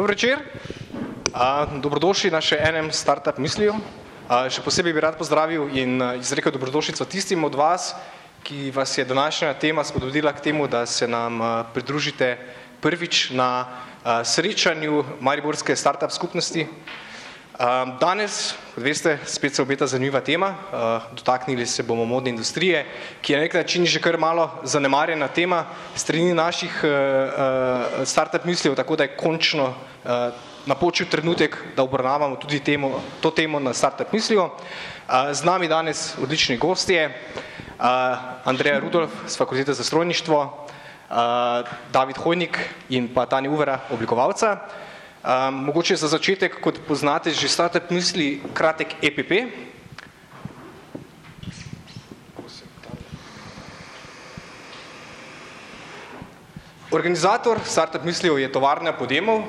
Dobro večer. Dobrodošli na še enem Startup misliju. Še posebej bi rad pozdravil in izrekel dobrodošlico tistim od vas, ki vas je današnja tema spodbudila k temu, da se nam pridružite prvič na srečanju Mariborske startup skupnosti. Danes, kot veste, spet se obeta zanimiva tema. Dotaknili se bomo modne industrije, ki je na nek način že kar malo zanemarjena tema strani naših startup mislijev, tako da je končno napočil trenutek, da obravnavamo tudi temo, to temo na startup misliju. Z nami danes odlični gostje, Andreja Rudolf z Fakultete za strojništvo, David Hojnik in pa Tanja Uvera, oblikovalca. Mogoče za začetek, kot poznate že startup misli, kratek EPP. Organizator startup mislijev je Tovarna podjemov,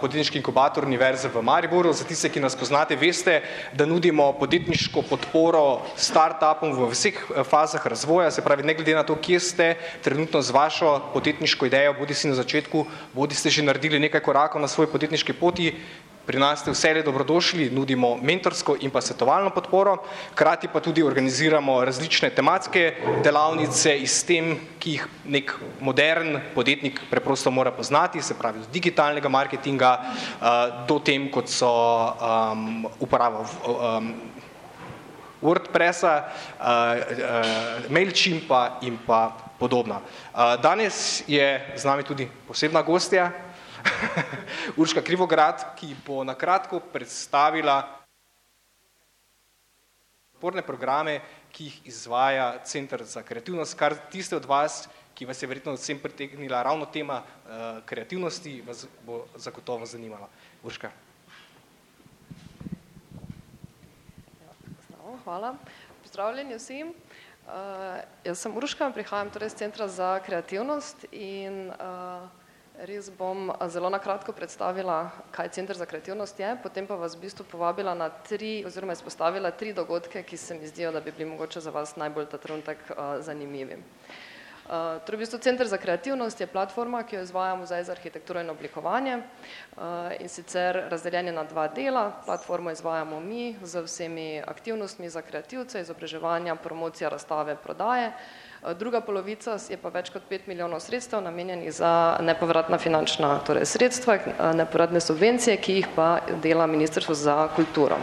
podjetniški inkubator Univerze v Mariboru. Za tiste, ki nas poznate, veste, da nudimo podjetniško podporo startupom v vseh fazah razvoja, se pravi, ne glede na to, kje ste trenutno z vašo podjetniško idejo, bodisi na začetku, bodisi že naredili nekaj korakov na svoji podjetniški poti, pri nas ste vselej dobrodošli, nudimo mentorsko in pa svetovalno podporo, hkrati pa tudi organiziramo različne tematske delavnice iz tem, ki jih neki modern podjetnik preprosto mora poznati, se pravi, od digitalnega marketinga do tem, kot so uporaba Wordpressa, Mailchimpa in pa podobno. Danes je z nami tudi posebna gostja, Urška Krivograd, ki bo na kratko predstavila podporne programe, ki jih izvaja Center za kreativnost, kar tiste od vas, ki vas je verjetno vsem pritegnila ravno tema kreativnosti, vas bo zagotovo zanimala. Urška. Hvala. Pozdravljeni vsi. Jaz sem Urška, prihajam torej s Centra za kreativnost in res bom zelo na kratko predstavila, kaj Center za kreativnost je, potem pa vas v bistvu povabila na tri oziroma izpostavila tri dogodke, ki se mi zdijo, da bi bili mogoče za vas najbolj ta trenutek zanimivi. Torej v bistvu Center za kreativnost je platforma, ki jo izvaja Muzej za arhitekturo in oblikovanje, in sicer razdeljen je na dva dela, platformo izvajamo mi z vsemi aktivnostmi za kreativce, izobraževanja, promocija, razstave, prodaje, druga polovica je pa več kot pet milijonov sredstev, namenjenih za nepovratna finančna torej sredstva, nepovratne subvencije, ki jih pa dela Ministrstvo za kulturo.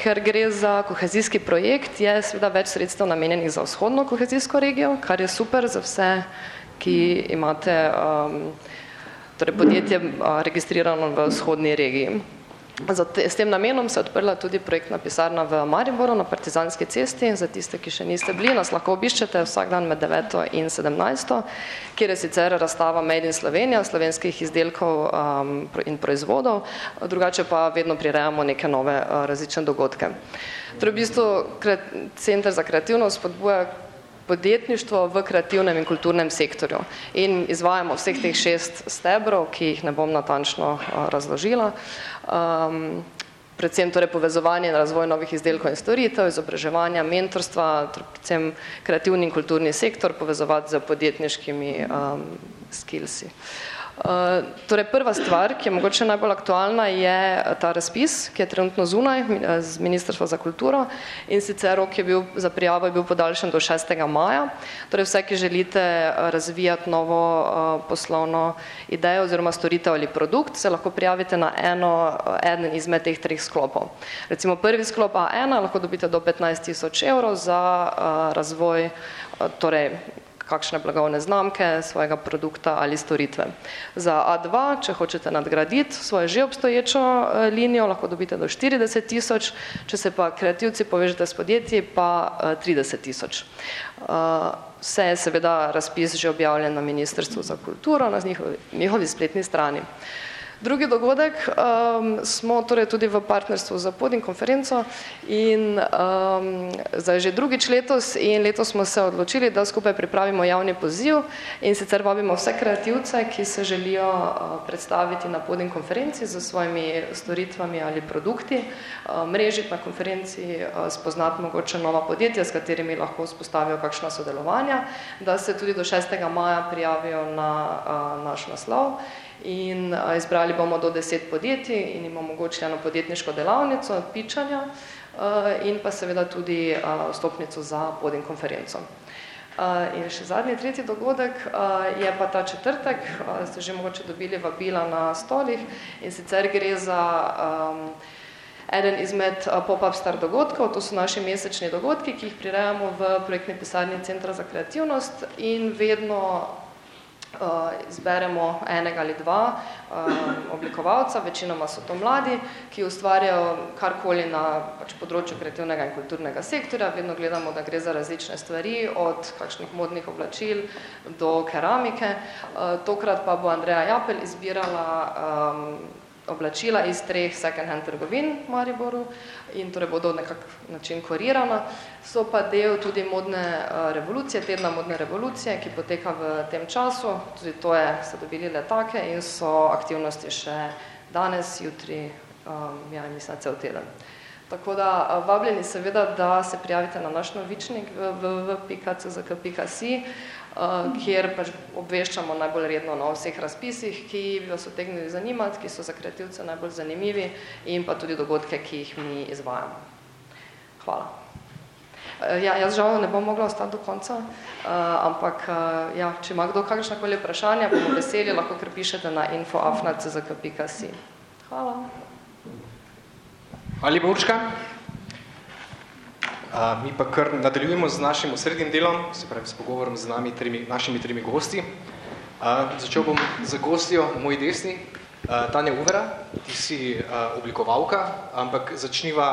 Ker gre za kohezijski projekt, je seveda več sredstev namenjenih za vzhodno kohezijsko regijo, kar je super za vse, ki imate torej podjetje registrirano v vzhodni regiji. S tem namenom se je odprla tudi projektna pisarna v Mariboru na Partizanski cesti, za tiste, ki še niste bili, nas lahko obiščete vsak dan med deveto in sedemnajsto, kjer je sicer razstava Made in Slovenija, slovenskih izdelkov in proizvodov, drugače pa vedno prirejamo neke nove različne dogodke. Torej v bistvu Center za kreativnost spodbuja podjetništvo v kreativnem in kulturnem sektorju in izvajamo vseh teh šest stebrov, ki jih ne bom natančno razložila. Predvsem torej povezovanje in razvoj novih izdelkov in storitev, izobraževanja, mentorstva, predvsem kreativni in kulturni sektor povezovati s podjetniškimi skillsi. Torej prva stvar, ki je mogoče najbolj aktualna, je ta razpis, ki je trenutno zunaj z Ministrstva za kulturo, in sicer rok je bil za prijavo je bil podaljšan do šestega maja. Torej vse, ki želite razvijati novo poslovno idejo oziroma storitev ali produkt, se lahko prijavite na eno, eden izmed teh treh sklopov. Recimo prvi sklop A ena lahko dobite do petnajst tisoč evrov za razvoj torej kakšne blagovne znamke, svojega produkta ali storitve. Za A dva, če hočete nadgraditi svojo že obstoječo linijo, lahko dobite do štirideset tisoč, če se pa kreativci povežete s podjetji, pa trideset tisoč. Vse je seveda razpis že objavljen na Ministrstvu za kulturo, na njihovi, spletni strani. Drugi dogodek, smo torej tudi v partnerstvu s Podi konferenco in zdaj že drugič letos in letos smo se odločili, da skupaj pripravimo javni poziv, in sicer vabimo vse kreativce, ki se želijo predstaviti na Podi konferenci s svojimi storitvami ali produkti, mrežiti na konferenci, spoznati mogoče nova podjetja, s katerimi lahko vzpostavijo kakšna sodelovanja, da se tudi do šestega maja prijavijo na naš naslov in izbrali bomo do deset podjetij in jim omogočili eno podjetniško delavnico, pičanja in pa seveda tudi vstopnico za podin konferenco. In še zadnji, tretji dogodek je pa ta četrtek, ste že mogoče dobili vabila na stolih, in sicer gre za eden izmed pop-up star dogodkov, to so naši mesečni dogodki, ki jih prirejamo v projektni pisarni Centra za kreativnost in vedno izberemo enega ali dva oblikovalca, večinoma so to mladi, ki ustvarjajo karkoli na pač področju kreativnega in kulturnega sektorja, vedno gledamo, da gre za različne stvari, od kakšnih modnih oblačil do keramike, tokrat pa bo Andreja Japelj izbirala oblačila iz treh second hand trgovin v Mariboru in torej bodo nekak način kurirana, so pa del tudi modne revolucije, tedna modne revolucije, ki poteka v tem času, tudi to je, so dobili letake in so aktivnosti še danes, jutri, ja, mislim, cel teden. Tako da vabljeni seveda, da se prijavite na naš novičnik www.czk.si, kjer pač obveščamo najbolj redno o vseh razpisih, ki bi vas utegnili zanimati, ki so za kreativce najbolj zanimivi, in pa tudi dogodke, ki jih mi izvajamo. Hvala. Ja, jaz žal ne bom mogla ostati do konca, ampak ja, če ima kdo kakršnakoli vprašanja, bomo veseli, lahko kar pišete na info afna czk.si. Hvala. Hvala lepa, Urška. Mi pa kar nadaljujemo z našim osrednjim delom, se pravi s pogovorom z nami tremi, našimi tremi gosti. Začel bom z gostjo na moji desni, Tanja Uvera, ti si oblikovalka, ampak začniva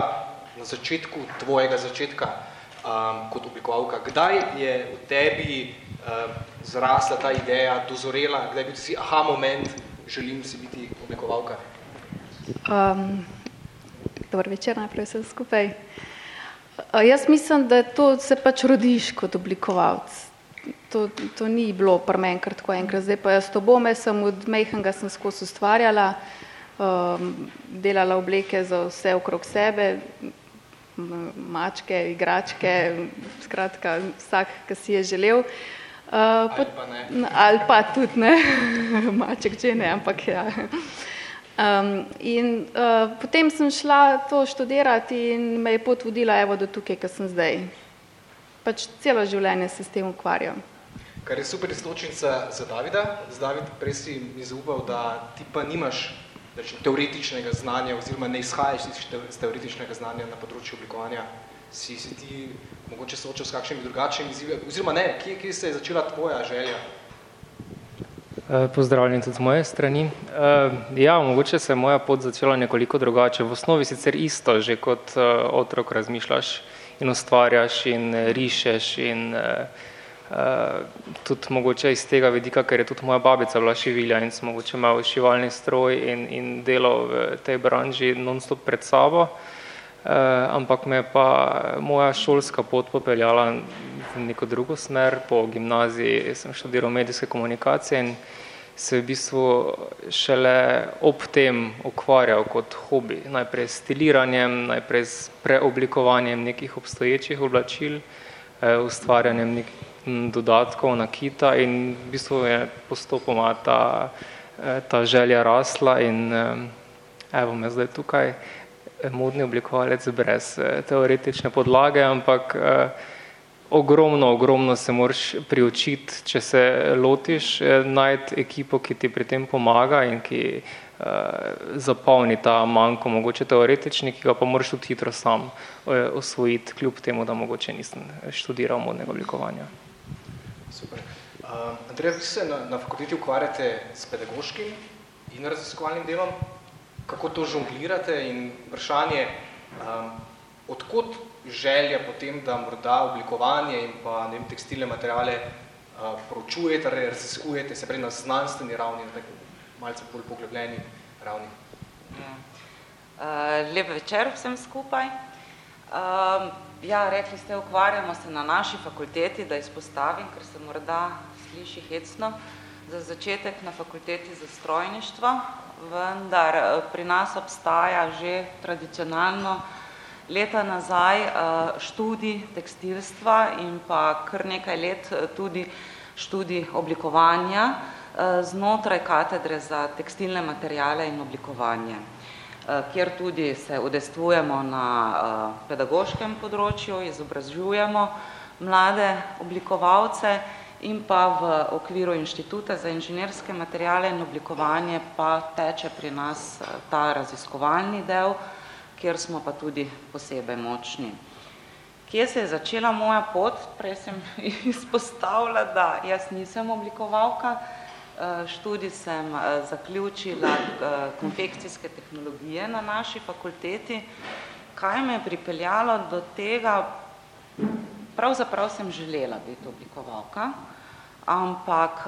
na začetku tvojega začetka kot oblikovalka. Kdaj je v tebi zrasla ta ideja, dozorela, kdaj je bil si aha moment, želim si biti oblikovalka? Um, dober večer najprej vsem skupaj. Jaz mislim, da to se pač rodiš kot oblikovalec. To, to ni bilo pri meni kar tako enkrat, zdaj pa jaz to bom, jaz sem od majhnega sem skozi ustvarjala, um, delala obleke za vse okrog sebe, mačke, igračke, skratka vsak, ki si je želel. Uh, ali pa ne. Ali pa tudi ne, maček če ne, ampak ja. Um, in uh, potem sem šla to študirati in me je pot vodila evo do tukaj, kjer sem zdaj. Pač celo življenje se s tem ukvarjam. Kar je super izločnica za Davida. Z David, prej si mi zaupal, da ti pa nimaš rečem, teoretičnega znanja oziroma ne izhajaš iz teoretičnega znanja na področju oblikovanja. Si, si ti mogoče soočal s kakšnimi drugačnimi izzivi, oziroma ne, kje, kje se je začela tvoja želja pozdravljen tudi z moje strani. Eh, ja, mogoče se je moja pot začela nekoliko drugače. V osnovi sicer isto, že kot eh, otrok razmišljaš in ustvarjaš in rišeš in tudi mogoče iz tega vidika, ker je tudi moja babica bila šivilja in sem mogoče imel šivalni stroj in, in delo v tej branži non-stop pred sabo. Ampak me pa moja šolska pot popeljala v neko drugo smer. Po gimnaziji sem študiral medijske komunikacije in se v bistvu šele ob tem ukvarjal kot hobi. Najprej s stiliranjem, najprej s preoblikovanjem nekih obstoječih oblačil, eh, ustvarjanjem nekih dodatkov, nakita in v bistvu je postopoma ta, eh, ta želja rasla in eh, evo me zdaj tukaj, modni oblikovalec brez teoretične podlage, ampak ogromno, ogromno se moraš priučiti, če se lotiš, eh, najti ekipo, ki ti pri tem pomaga in ki uh, zapolni ta manjko, mogoče teoretični, ki ga pa moraš tudi hitro sam uh, osvojiti, kljub temu, da mogoče nisem študiral modnega oblikovanja. Super. Uh, Andrej, vi se na, na fakulteti ukvarjate s pedagoškim in raziskovalnim delom. Kako to žonglirate in vprašanje, um, odkot želja potem, da morda oblikovanje in pa ne vem, tekstilne materiale uh, proučujete, raziskujete, se prej na znanstveni ravni, na tako malce bolj poglobljeni ravni. Uh, lep večer vsem skupaj. Uh, ja, rekli ste, ukvarjamo se na naši fakulteti, da izpostavim, ker se morda sliši hecno, za začetek na fakulteti za strojništvo, vendar pri nas obstaja že tradicionalno leta nazaj eh, študij tekstilstva in pa kar nekaj let eh, tudi študij oblikovanja znotraj katedre za tekstilne materijale in oblikovanje, kjer tudi se udestvujemo na pedagoškem področju, izobražujemo mlade oblikovalce in pa v okviru Inštituta za inženirske materijale in oblikovanje pa teče pri nas ta raziskovalni del, kjer smo pa tudi posebej močni. Kje se je začela moja pot? Prej sem izpostavila, da jaz nisem oblikovalka, študij sem zaključila konfekcijske tehnologije na naši fakulteti. Kaj me je pripeljalo do tega? Pravzaprav sem želela biti oblikovalka, ampak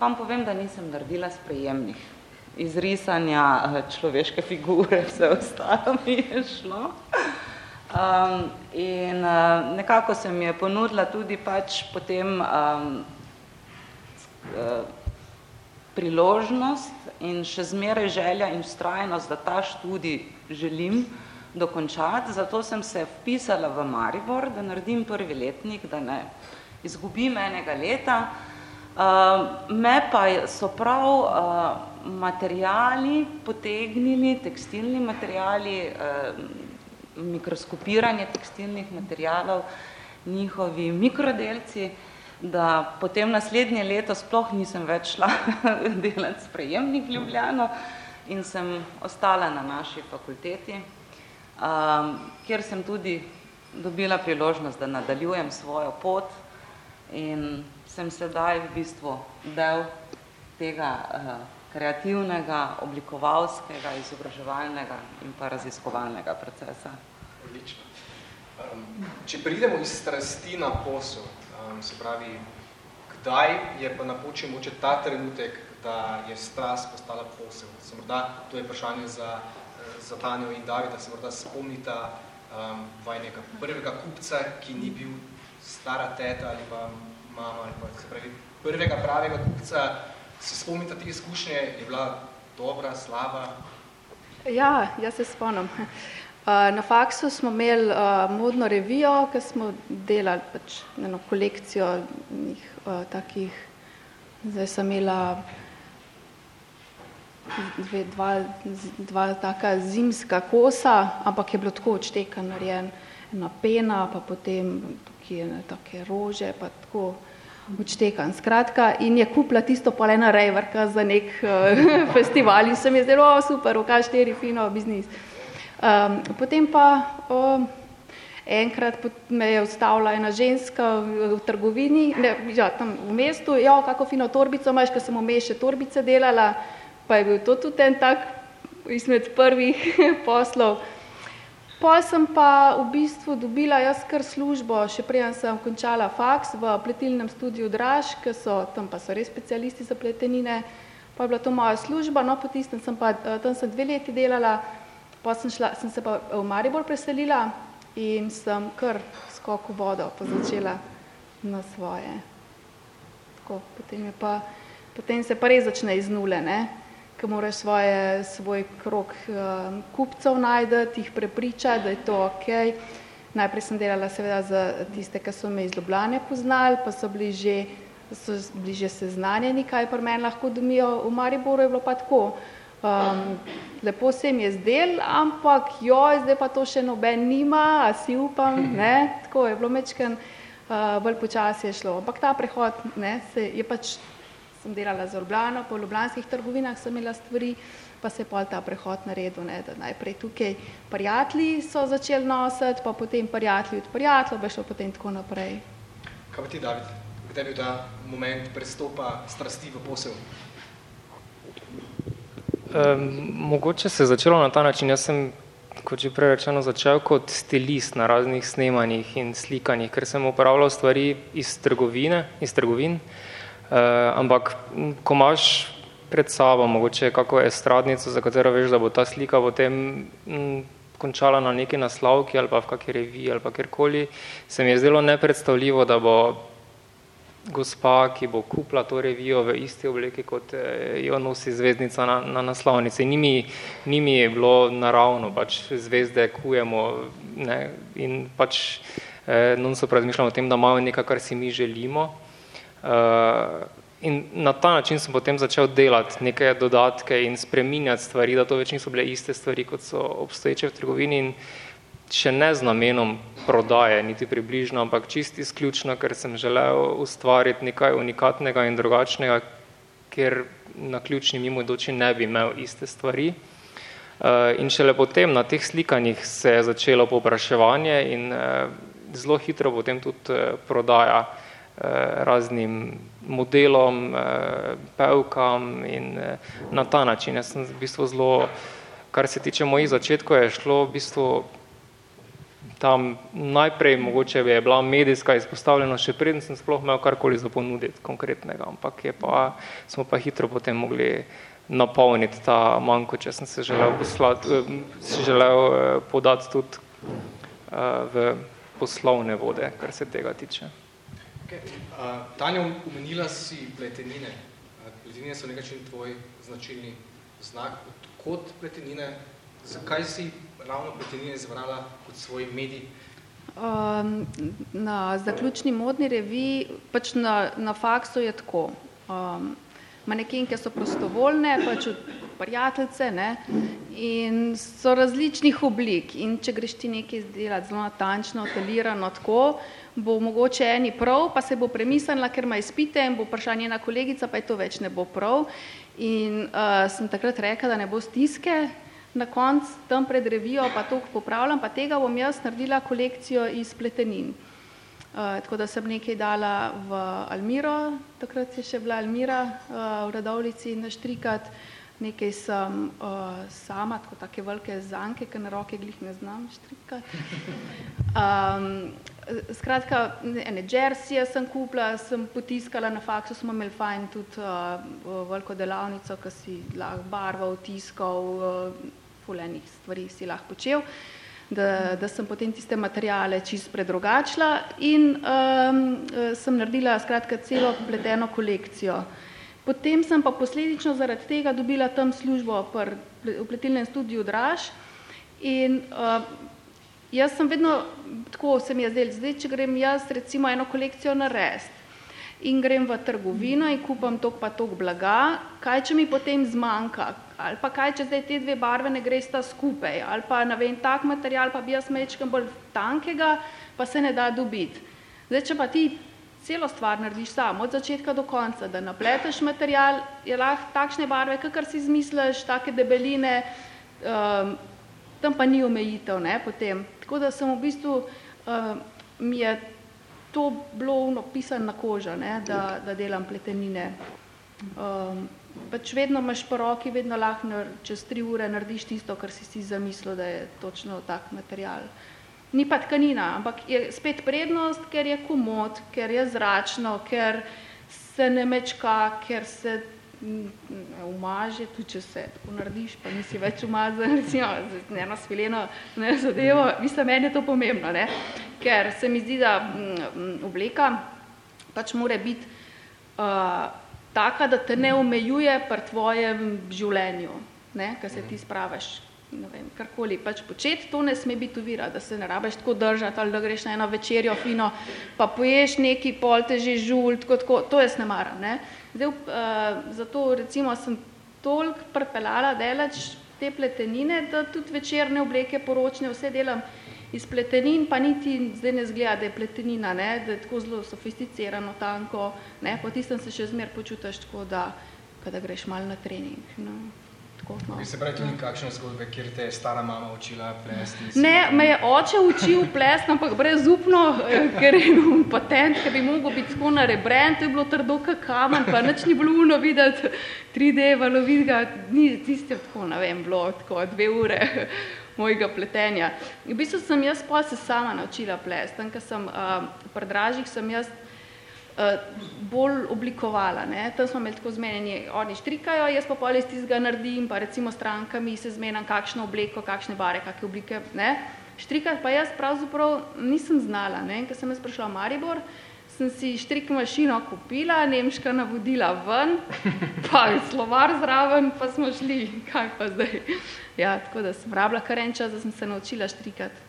vam povem, da nisem naredila sprejemnih. Iz risanja človeške figure, vse ostalo mi je šlo. In nekako se mi je ponudila tudi pač potem priložnost in še zmeraj želja in vztrajnost, da ta študij želim dokončati, zato sem se vpisala v Maribor, da naredim prvi letnik, da ne izgubim enega leta. Me pa so prav materiali potegnili, tekstilni materiali, mikroskopiranje tekstilnih materialov, njihovi mikrodelci, da potem naslednje leto sploh nisem več šla delat sprejemnik Ljubljano in sem ostala na naši fakulteti kjer sem tudi dobila priložnost, da nadaljujem svojo pot in sem sedaj v bistvu del tega kreativnega, oblikovalskega, izobraževalnega in pa raziskovalnega procesa. Odlično. Če pridemo iz strasti na posel, se pravi, kdaj je pa napočil mogoče ta trenutek, da je strast postala posel? Se morda, to je vprašanje za za Tanjo in Davida se morda spomnita um, vajnega prvega kupca, ki ni bil stara teta ali pa mama ali pa se pravi prvega pravega kupca. Se spomnita te izkušnje, je bila dobra, slaba? Ja, jaz se spomnim. Na faksu smo imeli uh, modno revijo, ki smo delali pač eno kolekcijo njih, uh, takih, zdaj sem imela dve, dva, dva taka zimska kosa, ampak je bilo tako odšteka narejen, ena pena, pa potem tukaj ene take rože, pa tako odštekan. Skratka, in je kupila tisto pa ena rejverka za nek uh, festival in se mi je zdelo, oh, super, v štiri fino biznis. Um, potem pa um, enkrat me je ustavila ena ženska v, v trgovini, ne, ja, tam v mestu, ja, kako fino torbico imaš, ker sem vmes še torbice delala, pa je bil to tudi en tak izmed prvih poslov. Pol sem pa v bistvu dobila jaz kar službo, še preden sem končala faks v pletilnem studiu Draž, ki so, tam pa so res specialisti za pletenine, pa je bila to moja služba, no po tistem sem pa, tam sem dve leti delala, pa sem, šla, sem se pa v Maribor preselila in sem kar skok v vodo pa začela na svoje. Tako, potem je pa, potem se pa res začne iz nule, ne ki moraš svoje, svoj krok um, kupcev najti, jih prepričati, da je to ok. Najprej sem delala seveda za tiste, ki so me iz Ljubljane poznali, pa so bili že, so bili že seznanjeni, kaj pri meni lahko domijo. V Mariboru je bilo pa tako. Um, lepo se jim je zdel, ampak joj, zdaj pa to še noben nima, a si upam, ne, tako je bilo mečken, uh, bolj počasi je šlo. Ampak ta prehod, ne, se je pač sem delala za Ljubljano, po ljubljanskih trgovinah sem imela stvari, pa se je pol ta prehod naredil, ne, da najprej tukaj prijatelji so začeli nositi, pa potem prijatelji od prijateljev, pa šlo potem tako naprej. Kaj pa ti, David? Kdaj je bil ta moment prestopa strasti v posel? Um, mogoče se je začelo na ta način. Jaz sem, kot že prej rečeno, začel kot stilist na raznih snemanjih in slikanjih, ker sem uporabljal stvari iz trgovine, iz trgovin. Uh, ampak, ko imaš pred sabo mogoče kako estradnico, za katero veš, da bo ta slika potem končala na neki naslavki ali pa v kakšni reviji ali pa kjerkoli, se mi je zdelo nepredstavljivo, da bo gospa, ki bo kupila to revijo v isti obliki, kot jo nosi zvezdnica na, na naslovnici. Ni mi, ni mi je bilo naravno, pač zvezde kujemo ne, in pač eh, non so razmišljamo o tem, da imamo nekaj, kar si mi želimo, in na ta način sem potem začel delati neke dodatke in spreminjati stvari, da to več niso bile iste stvari, kot so obstoječe v trgovini in še ne z namenom prodaje, niti približno, ampak čisto izključno, ker sem želel ustvariti nekaj unikatnega in drugačnega, ker na ključni mimodoči ne bi imel iste stvari. Eh, in šele potem na teh slikanjih se je začelo popraševanje in eh, zelo hitro potem tudi eh, prodaja raznim modelom, pevkam in na ta način. Jaz sem v bistvu zelo, kar se tiče mojih začetkov, je šlo v bistvu tam najprej mogoče je bila medijska izpostavljenost, še preden sem sploh imel karkoli za ponuditi konkretnega, ampak je pa, smo pa hitro potem mogli napolniti ta manjko, če sem se želel, poslati, eh, si želel eh, podati tudi eh, v poslovne vode, kar se tega tiče. Okay. Uh, Tanja, umenila si pletenine. Pletenine so nekaj tvoj značilni znak. Odkot pletenine? Zakaj si ravno pletenine izvrala kot svoj medij? Um, na zaključni modni reviji, pač na, na faksu je tako. Um, manekenke so prostovoljne, pač prijateljce ne, in so različnih oblik in če greš ti nekaj izdelati zelo natančno, telirano tako, bo mogoče eni prav, pa se bo premislila, ker ima izpite in bo prišla njena kolegica, pa je to več ne bo prav. In uh, sem takrat rekla, da ne bo stiske, na koncu tam pred revijo pa to popravljam, pa tega bom jaz naredila kolekcijo iz pletenin. Uh, tako da sem nekaj dala v Almiro, takrat je še bila Almira uh, v Radovlici naštrikat, nekaj sem uh, sama, tako take velike zanke, ker na roke glih ne znam štrikati. Um, skratka, ene džersije sem kupila, sem potiskala na faksu, smo imeli fajn tudi uh, veliko delavnico, ki si lahko barval, tiskal, uh, fulejnih stvari si lahko počel, da, da sem potem tiste materijale čist predrugačila in um, sem naredila skratka celo pleteno kolekcijo. Potem sem pa posledično zaradi tega dobila tam službo pr, v pletilnem studiu Draž in uh, jaz sem vedno, tako se mi je zdel, zdaj, če grem jaz recimo eno kolekcijo narediti, in grem v trgovino in kupam tok pa tok blaga, kaj če mi potem zmanjka, ali pa kaj če zdaj te dve barve ne gresta skupaj, ali pa ne vem, tak material pa bi jaz mečkam bolj tankega, pa se ne da dobiti. Zdaj, če pa ti celo stvar narediš sam, od začetka do konca, da napleteš material, je lahko takšne barve, kakor si izmisliš, take debeline, um, tam pa ni omejitev, ne, potem. Tako da sem v bistvu, um, mi je to bilo pisano na kožo, ne, da, da delam pletenine. Um, pač vedno imaš po roki, vedno lahko čez tri ure narediš tisto, kar si si zamislil, da je točno tak material. Ni pa tkanina, ampak je spet prednost, ker je komod, ker je zračno, ker se ne mečka, ker se umaže, tudi če se tako narediš, pa nisi več umazan, recimo, z eno svileno ne, zadevo, mislim, meni je to pomembno, ne? ker se mi zdi, da obleka pač mora biti uh, taka, da te ne omejuje pri tvojem življenju, ne? ker se ti spravaš vem, karkoli pač početi, to ne sme biti uvira, da se ne rabeš tako držati ali da greš na eno večerjo fino, pa poješ neki pol te že žul, tako, tako, to jaz ne maram, ne. Zdaj, uh, zato recimo sem toliko pripeljala delač te pletenine, da tudi večerne obleke poročne vse delam iz pletenin, pa niti zdaj ne zgleda, da je pletenina, ne, da je tako zelo sofisticirano, tanko, ne, po tistem se še zmer počutiš tako, da, kada greš malo na trening. No tako. No. Se pravi, tudi kakšne zgodbe, kjer te je stara mama učila plesti? Ne, me je oče učil plesti, ampak brezupno, eh, ker je bil patent, ker bi mogel biti tako na rebren, to je bilo trdo kamen, pa nič ni bilo uno videti 3D valovitega, ni tiste tako, ne vem, bilo tako dve ure mojega pletenja. V bistvu sem jaz pa se sama naučila plesti, tam, ker sem uh, pri dražjih, sem jaz bolj oblikovala. Ne. Tam smo imeli tako zmenjeni, oni štrikajo, jaz pa pol iz tistega naredim, pa recimo strankami se zmenjam, kakšno obleko, kakšne bare, kakšne oblike. Ne. Štrikati pa jaz pravzaprav nisem znala. Ne. Ker sem jaz prišla v Maribor, sem si štrik mašino kupila, nemška navodila ven, pa slovar zraven, pa smo šli, kaj pa zdaj. Ja, tako da sem rabila kar en čas, da sem se naučila štrikati.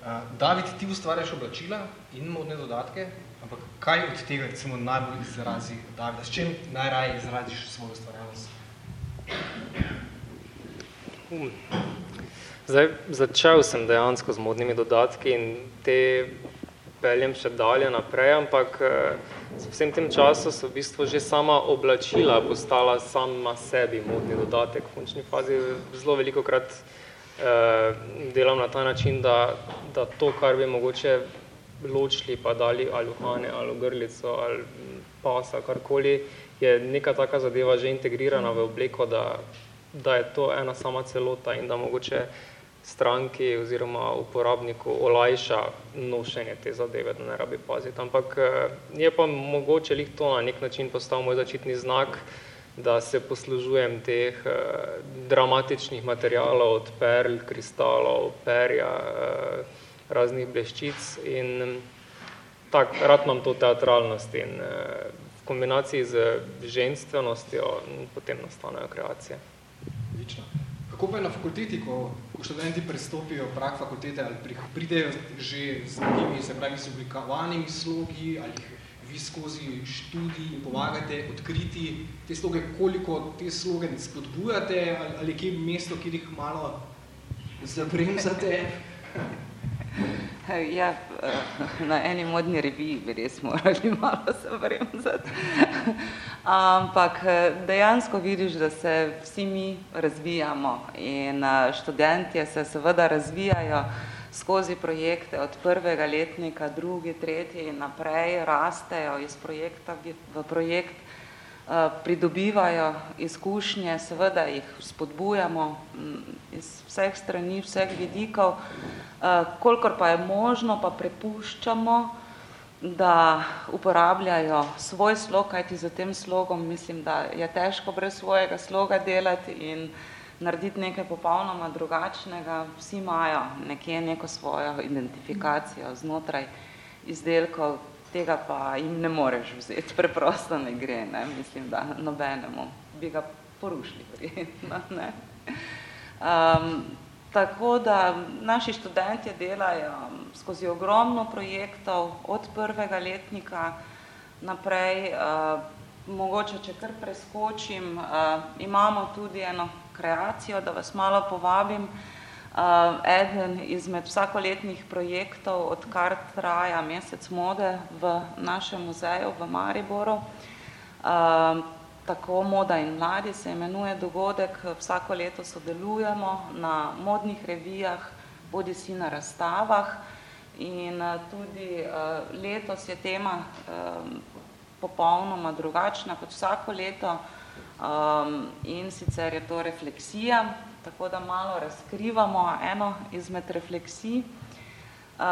Uh, David, ti ustvarjaš oblačila in modne dodatke, ampak kaj od tega recimo najbolj izrazi Davida? S čem najraje izraziš svojo ustvarjalnost? Zdaj, začel sem dejansko z modnimi dodatki in te peljem še dalje naprej, ampak v vsem tem času so v bistvu že sama oblačila postala sama sebi modni dodatek. V končni fazi zelo veliko krat eh, delam na ta način, da, da to, kar bi mogoče ločili pa dali ali uhane, ali grlico, ali pasa, karkoli, je neka taka zadeva že integrirana v obleko, da, da je to ena sama celota in da mogoče stranki oziroma uporabniku olajša nošenje te zadeve, da ne rabi paziti. Ampak eh, je pa mogoče lih to na nek način postal moj začetni znak, da se poslužujem teh eh, dramatičnih materialov od perl, kristalov, perja, eh, raznih bleščic in tak, rad imam to teatralnost in eh, v kombinaciji z ženstvenostjo potem nastanejo kreacije. Odlično. Kako pa je na fakulteti, ko, ko študenti prestopijo prak fakultete ali pridejo že z nekimi, se pravi, z oblikovanimi slogi ali vi skozi študij in pomagate odkriti te sloge, koliko te sloge spodbujate ali, ali kje mesto, kjer jih malo zabremzate? Ja, na eni modni reviji bi res morali malo se vremzati. Ampak dejansko vidiš, da se vsi mi razvijamo in študentje se seveda razvijajo skozi projekte od prvega letnika, drugi, tretji in naprej, rastejo iz projekta v projekt, pridobivajo izkušnje, seveda jih spodbujamo iz vseh strani, vseh vidikov, kolikor pa je možno, pa prepuščamo, da uporabljajo svoj slog, kajti za tem slogom mislim, da je težko brez svojega sloga delati in narediti nekaj popolnoma drugačnega. Vsi imajo nekje neko svojo identifikacijo znotraj izdelkov, tega pa jim ne moreš vzeti, preprosto ne gre, ne, mislim, da nobenemu bi ga porušili verjetno, ne. Um, tako da naši študentje delajo skozi ogromno projektov od prvega letnika naprej, uh, mogoče, če kar preskočim, uh, imamo tudi eno kreacijo, da vas malo povabim, Uh, eden izmed vsakoletnih projektov, odkar traja mesec mode v našem muzeju v Mariboru. Uh, tako Moda in mladi se imenuje dogodek, vsako leto sodelujemo na modnih revijah, bodi si na razstavah. In uh, tudi letos je tema popolnoma drugačna kot vsako leto. In sicer je to refleksija, tako da malo razkrivamo eno izmed refleksij. Uh,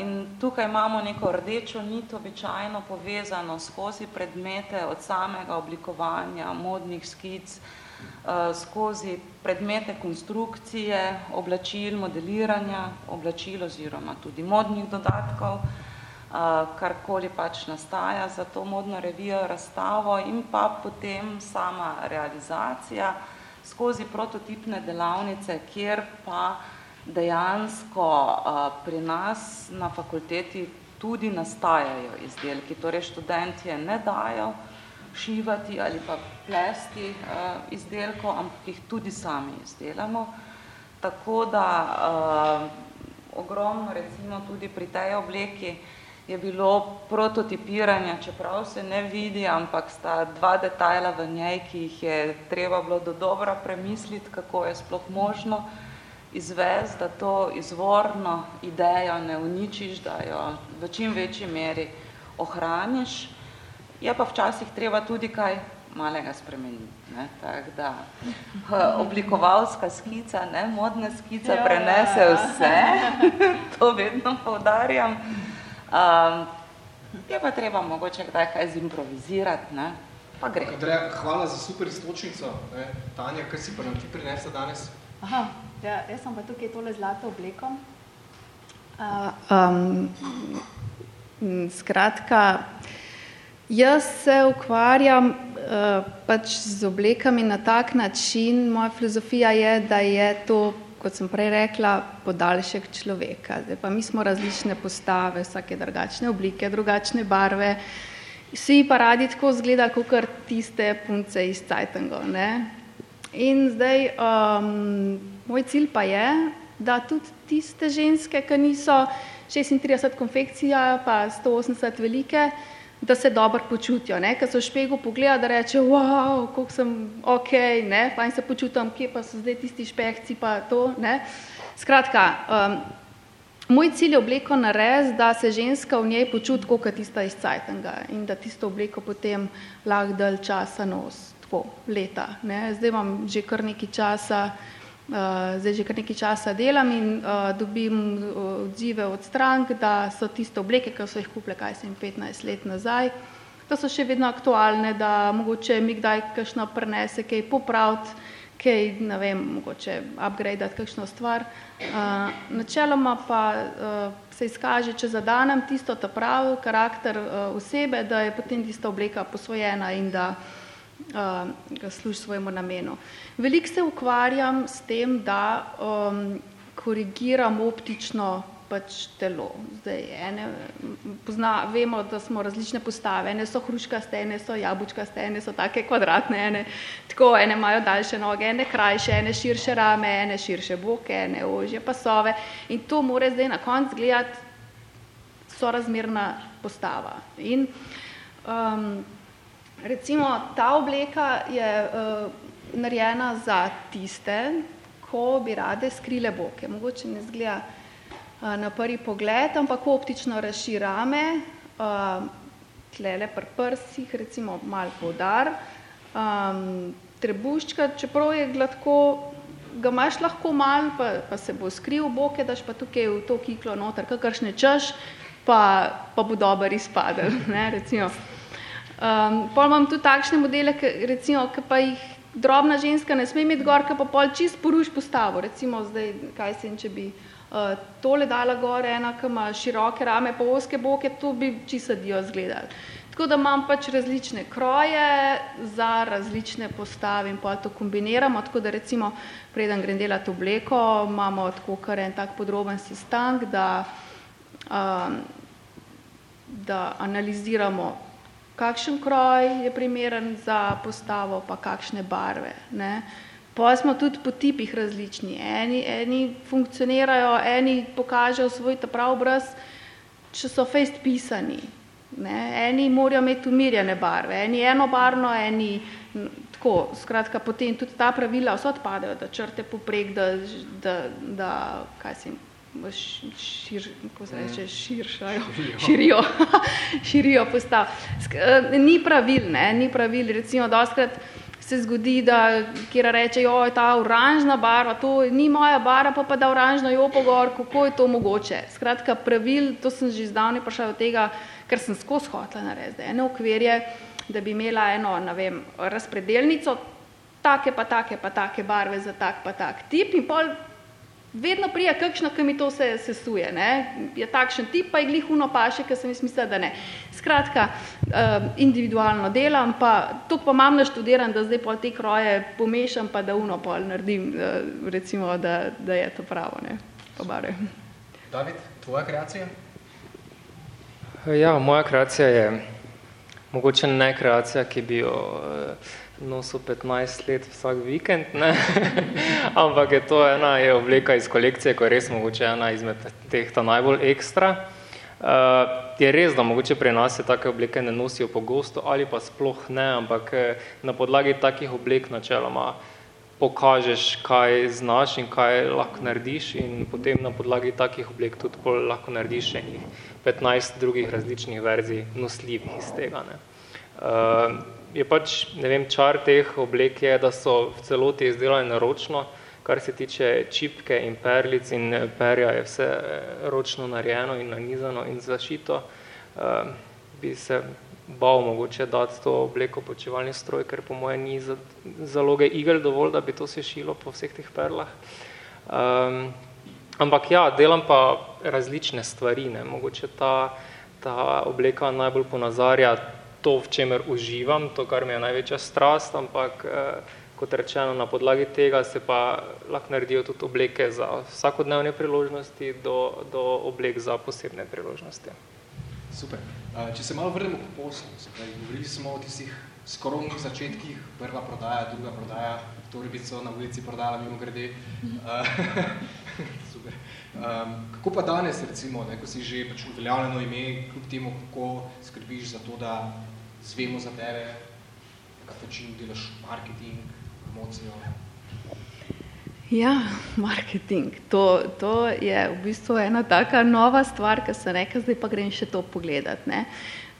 in tukaj imamo neko rdečo nit običajno povezano skozi predmete od samega oblikovanja modnih skic, uh, skozi predmete konstrukcije, oblačil, modeliranja, oblačil oziroma tudi modnih dodatkov, uh, karkoli pač nastaja za to modno revijo, razstavo in pa potem sama realizacija, skozi prototipne delavnice, kjer pa dejansko pri nas na fakulteti tudi nastajajo izdelki, torej študentje ne dajo šivati ali pa plesti izdelkov, ampak jih tudi sami izdelamo. Tako da ogromno recimo tudi pri tej obleki je bilo prototipiranja, čeprav se ne vidi, ampak sta dva detajla v njej, ki jih je treba bilo do dobra premisliti, kako je sploh možno izvesti, da to izvorno idejo ne uničiš, da jo v čim večji meri ohraniš. Je pa včasih treba tudi kaj malega spremeniti. Ne? Tak, da oblikovalska skica, ne? modna skica prenese ja, ja. vse, to vedno poudarjam. Um, je pa treba mogoče kdaj kaj zimprovizirati, ne? pa gre. Andreja, hvala za super istočnico. Ne? Tanja, kaj si pa nam ti prinesla danes? Aha, ja, jaz sem pa tukaj tole zlato obleko. Uh, um, skratka, jaz se ukvarjam uh, pač z oblekami na tak način, moja filozofija je, da je to kot sem prej rekla, podaljšek človeka. Zdaj pa mi smo različne postave, vsake drugačne oblike, drugačne barve. Vsi pa radi tako izgledali, kot tiste punce iz Cajtangov. In zdaj, um, moj cilj pa je, da tudi tiste ženske, ki niso 36 konfekcija, pa 180 velike, da se dobro počutijo, ne? ker so v špegu pogleda, da reče, wow, koliko sem ok, ne, fajn se počutam, kje pa so zdaj tisti špehci pa to, ne. Skratka, um, moj cilj je obleko nares, da se ženska v njej počuti, kot tista iz Cajtanga in da tisto obleko potem lahko dalj časa nos, tako, leta, ne. Zdaj imam že kar nekaj časa, Uh, zdaj že kar nekaj časa delam in uh, dobim odzive od strank, da so tiste obleke, ki so jih kupile, kaj sem 15 let nazaj, da so še vedno aktualne, da mogoče mi kdaj kakšno prenese, kaj popraviti, kaj, ne vem, mogoče upgradeati kakšno stvar. Uh, načeloma pa uh, se izkaže, če zadanem tisto ta pravi karakter uh, osebe, da je potem tista obleka posvojena in da uh, služi svojemu namenu. Veliko se ukvarjam s tem, da um, korigiram optično pač telo. Zdaj, ene, pozna, vemo, da smo različne postave, ene so hruškaste, ene so jabučkaste, ene so take kvadratne, ene, tako, ene imajo daljše noge, ene krajše, ene širše rame, ene širše boke, ene ožje pasove in to mora zdaj na koncu gledati sorazmerna postava. In, um, Recimo, ta obleka je uh, narejena za tiste, ko bi rade skrile boke. Mogoče ne zgleda uh, na prvi pogled, ampak optično razširame, uh, tlele pri prsih, recimo mal podar, um, trebuščka, čeprav je gladko, ga imaš lahko mal, pa, pa se bo skril boke, daš pa tukaj v to kiklo noter, kakršne češ, pa, pa bo dober izpadel, ne, recimo. Um, pol imam tudi takšne modele, ki, recimo, ki pa jih drobna ženska ne sme imeti gor, ki pa pol čist poruš postavo. Recimo zdaj, kaj se če bi uh, tole dala gor, ena, ki ima široke rame pa oske boke, to bi čisto dio zgledali. Tako da imam pač različne kroje za različne postave in pa to kombiniramo, tako da recimo preden grem delati obleko, imamo tako kar en tak podroben sestank, da, um, da analiziramo kakšen kroj je primeren za postavo, pa kakšne barve. Ne. Pa smo tudi po tipih različni. Eni, eni funkcionirajo, eni pokažejo svoj ta prav obraz, če so fejst pisani. Ne. Eni morajo imeti umirjene barve, eni enobarno, eni tako. Skratka, potem tudi ta pravila vse odpadejo, da črte poprek, da, da, da kaj se jim šir, kako se reče, širšajo, širijo, širijo. Postav. Eh, ni pravil, ne, ni pravil, recimo doskrat se zgodi, da kjer reče, jo, ta oranžna barva, to ni moja barva, pa pa da oranžno jo pogor, kako je to mogoče. Skratka, pravil, to sem že zdavni prišel od tega, ker sem skozi hotla narediti, ene okvirje, da bi imela eno, ne vem, razpredelnico, take pa take pa take barve za tak pa tak tip in pol vedno prija kakšna, ki mi to se sesuje, ne? je takšen tip, pa je glih uno paše, ki sem jaz mislila, da ne. Skratka, um, individualno delam, pa to pa imam naštudiran, da zdaj pol te kroje pomešam, pa da uno pol naredim, uh, recimo, da, da je to pravo, ne, pa bare. David, tvoja kreacija? Ja, moja kreacija je mogoče ne kreacija, ki bi jo uh, nosil 15 let vsak vikend, ne? ampak je to ena je obleka iz kolekcije, ko je res mogoče ena izmed teh ta najbolj ekstra. Uh, je res, da mogoče pri nas se take obleke ne nosijo pogosto ali pa sploh ne, ampak eh, na podlagi takih oblek načeloma pokažeš, kaj znaš in kaj lahko narediš in potem na podlagi takih oblek tudi lahko narediš enih 15 drugih različnih verzij nosljivih iz tega. Ne. Uh, je pač, ne vem, čar teh oblek je, da so v celoti izdelane naročno, kar se tiče čipke in perlic in perja je vse eh, ročno narejeno in nanizano in zašito. Uh, bi se bal mogoče dati to obleko počevalni stroj, ker po moje ni za, zaloge igel dovolj, da bi to se šilo po vseh teh perlah. Um, ampak ja, delam pa različne stvari, ne. mogoče ta, ta obleka najbolj ponazarja to, v čemer uživam, to, kar mi je največja strast, ampak eh, kot rečeno, na podlagi tega se pa lahko naredijo tudi obleke za vsakodnevne priložnosti do, do oblek za posebne priložnosti. Super. Če se malo vrnemo k poslu, govorili smo o tistih skromnih začetkih, prva prodaja, druga prodaja, torbico na ulici prodala mimo grede. Super. Um, kako pa danes, recimo, ne, ko si že pač uveljavljeno ime, kljub temu, kako skrbiš za to, da zvemo za tebe, na kak način delaš marketing, promocijo? Ja, marketing. To, to je v bistvu ena taka nova stvar, ki se reka, zdaj pa grem še to pogledat. Ne.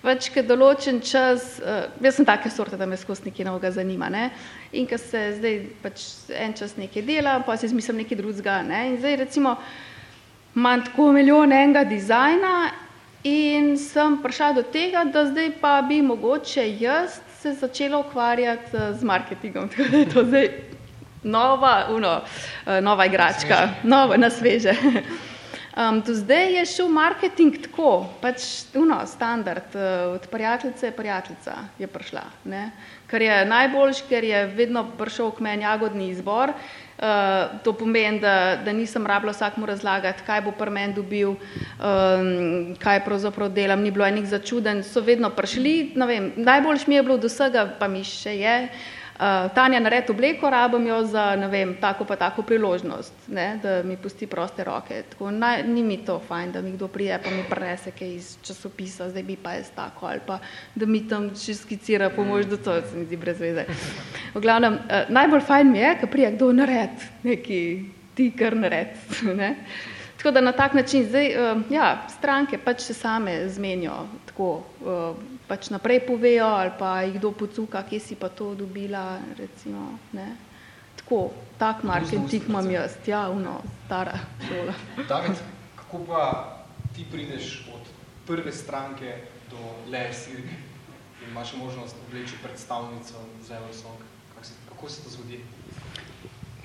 Pač, ker določen čas, uh, jaz sem take sorte, da me skozi nekaj novega zanima, ne, in ker se zdaj pač en čas nekaj dela, pa si izmislim nekaj drugega, ne, in zdaj recimo imam tako milijon enega dizajna in sem prišla do tega, da zdaj pa bi mogoče jaz se začela ukvarjati z marketingom, tako da je to zdaj nova, uno, uh, nova igračka, nova, na sveže. Um, do zdaj je šel marketing tako, pač uno, standard, uh, od prijateljice prijateljica je prišla, ne? kar je najboljš, ker je vedno prišel k meni jagodni izbor, uh, to pomeni, da, da nisem rabila vsakmu razlagati, kaj bo pri meni dobil, um, kaj pravzaprav delam, ni bilo enih začuden, so vedno prišli, ne vem, najboljš mi je bilo do vsega, pa mi še je, uh, Tanja naredi obleko, rabim jo za, ne vem, tako pa tako priložnost, ne, da mi pusti proste roke. Tako, naj, ni mi to fajn, da mi kdo prije pa mi prenese kaj iz časopisa, zdaj bi pa jaz tako, ali pa da mi tam še skicira pomoč, da to se mi zdi brez veze. V glavnem, uh, najbolj fajn mi je, ko prije kdo naredi neki ti, kar naredi. Ne. Tako da na tak način zdaj, uh, ja, stranke pač se same zmenijo tako. Uh, pač naprej povejo ali pa jih kdo pocuka, kje si pa to dobila, recimo, ne. Tako, tak marketing imam jaz, ja, uno, stara šola. David, kako pa ti prideš od prve stranke do Lev Sirk in imaš možnost obleči predstavnico za Eurosong? Kako se to zgodi?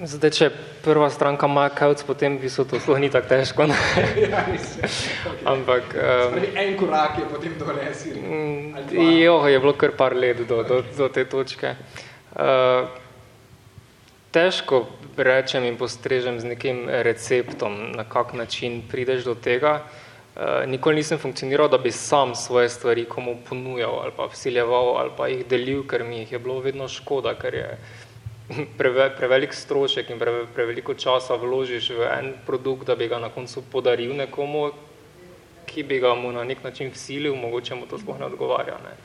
Zdaj, če prva stranka ima kavc, potem bi se to sploh ni tako težko. Ne? ja, okay. Ampak... Um, en korak je potem do lesi. Jo, je bilo kar par let do, do, do te točke. Uh, težko rečem in postrežem z nekim receptom, na kak način prideš do tega. Uh, nikoli nisem funkcioniral, da bi sam svoje stvari komu ponujal ali pa vsiljeval ali pa jih delil, ker mi jih je bilo vedno škoda, ker je preve, prevelik strošek in pre, preveliko časa vložiš v en produkt, da bi ga na koncu podaril nekomu, ki bi ga mu na nek način vsilil, mogoče mu to sploh ne odgovarja. Ne.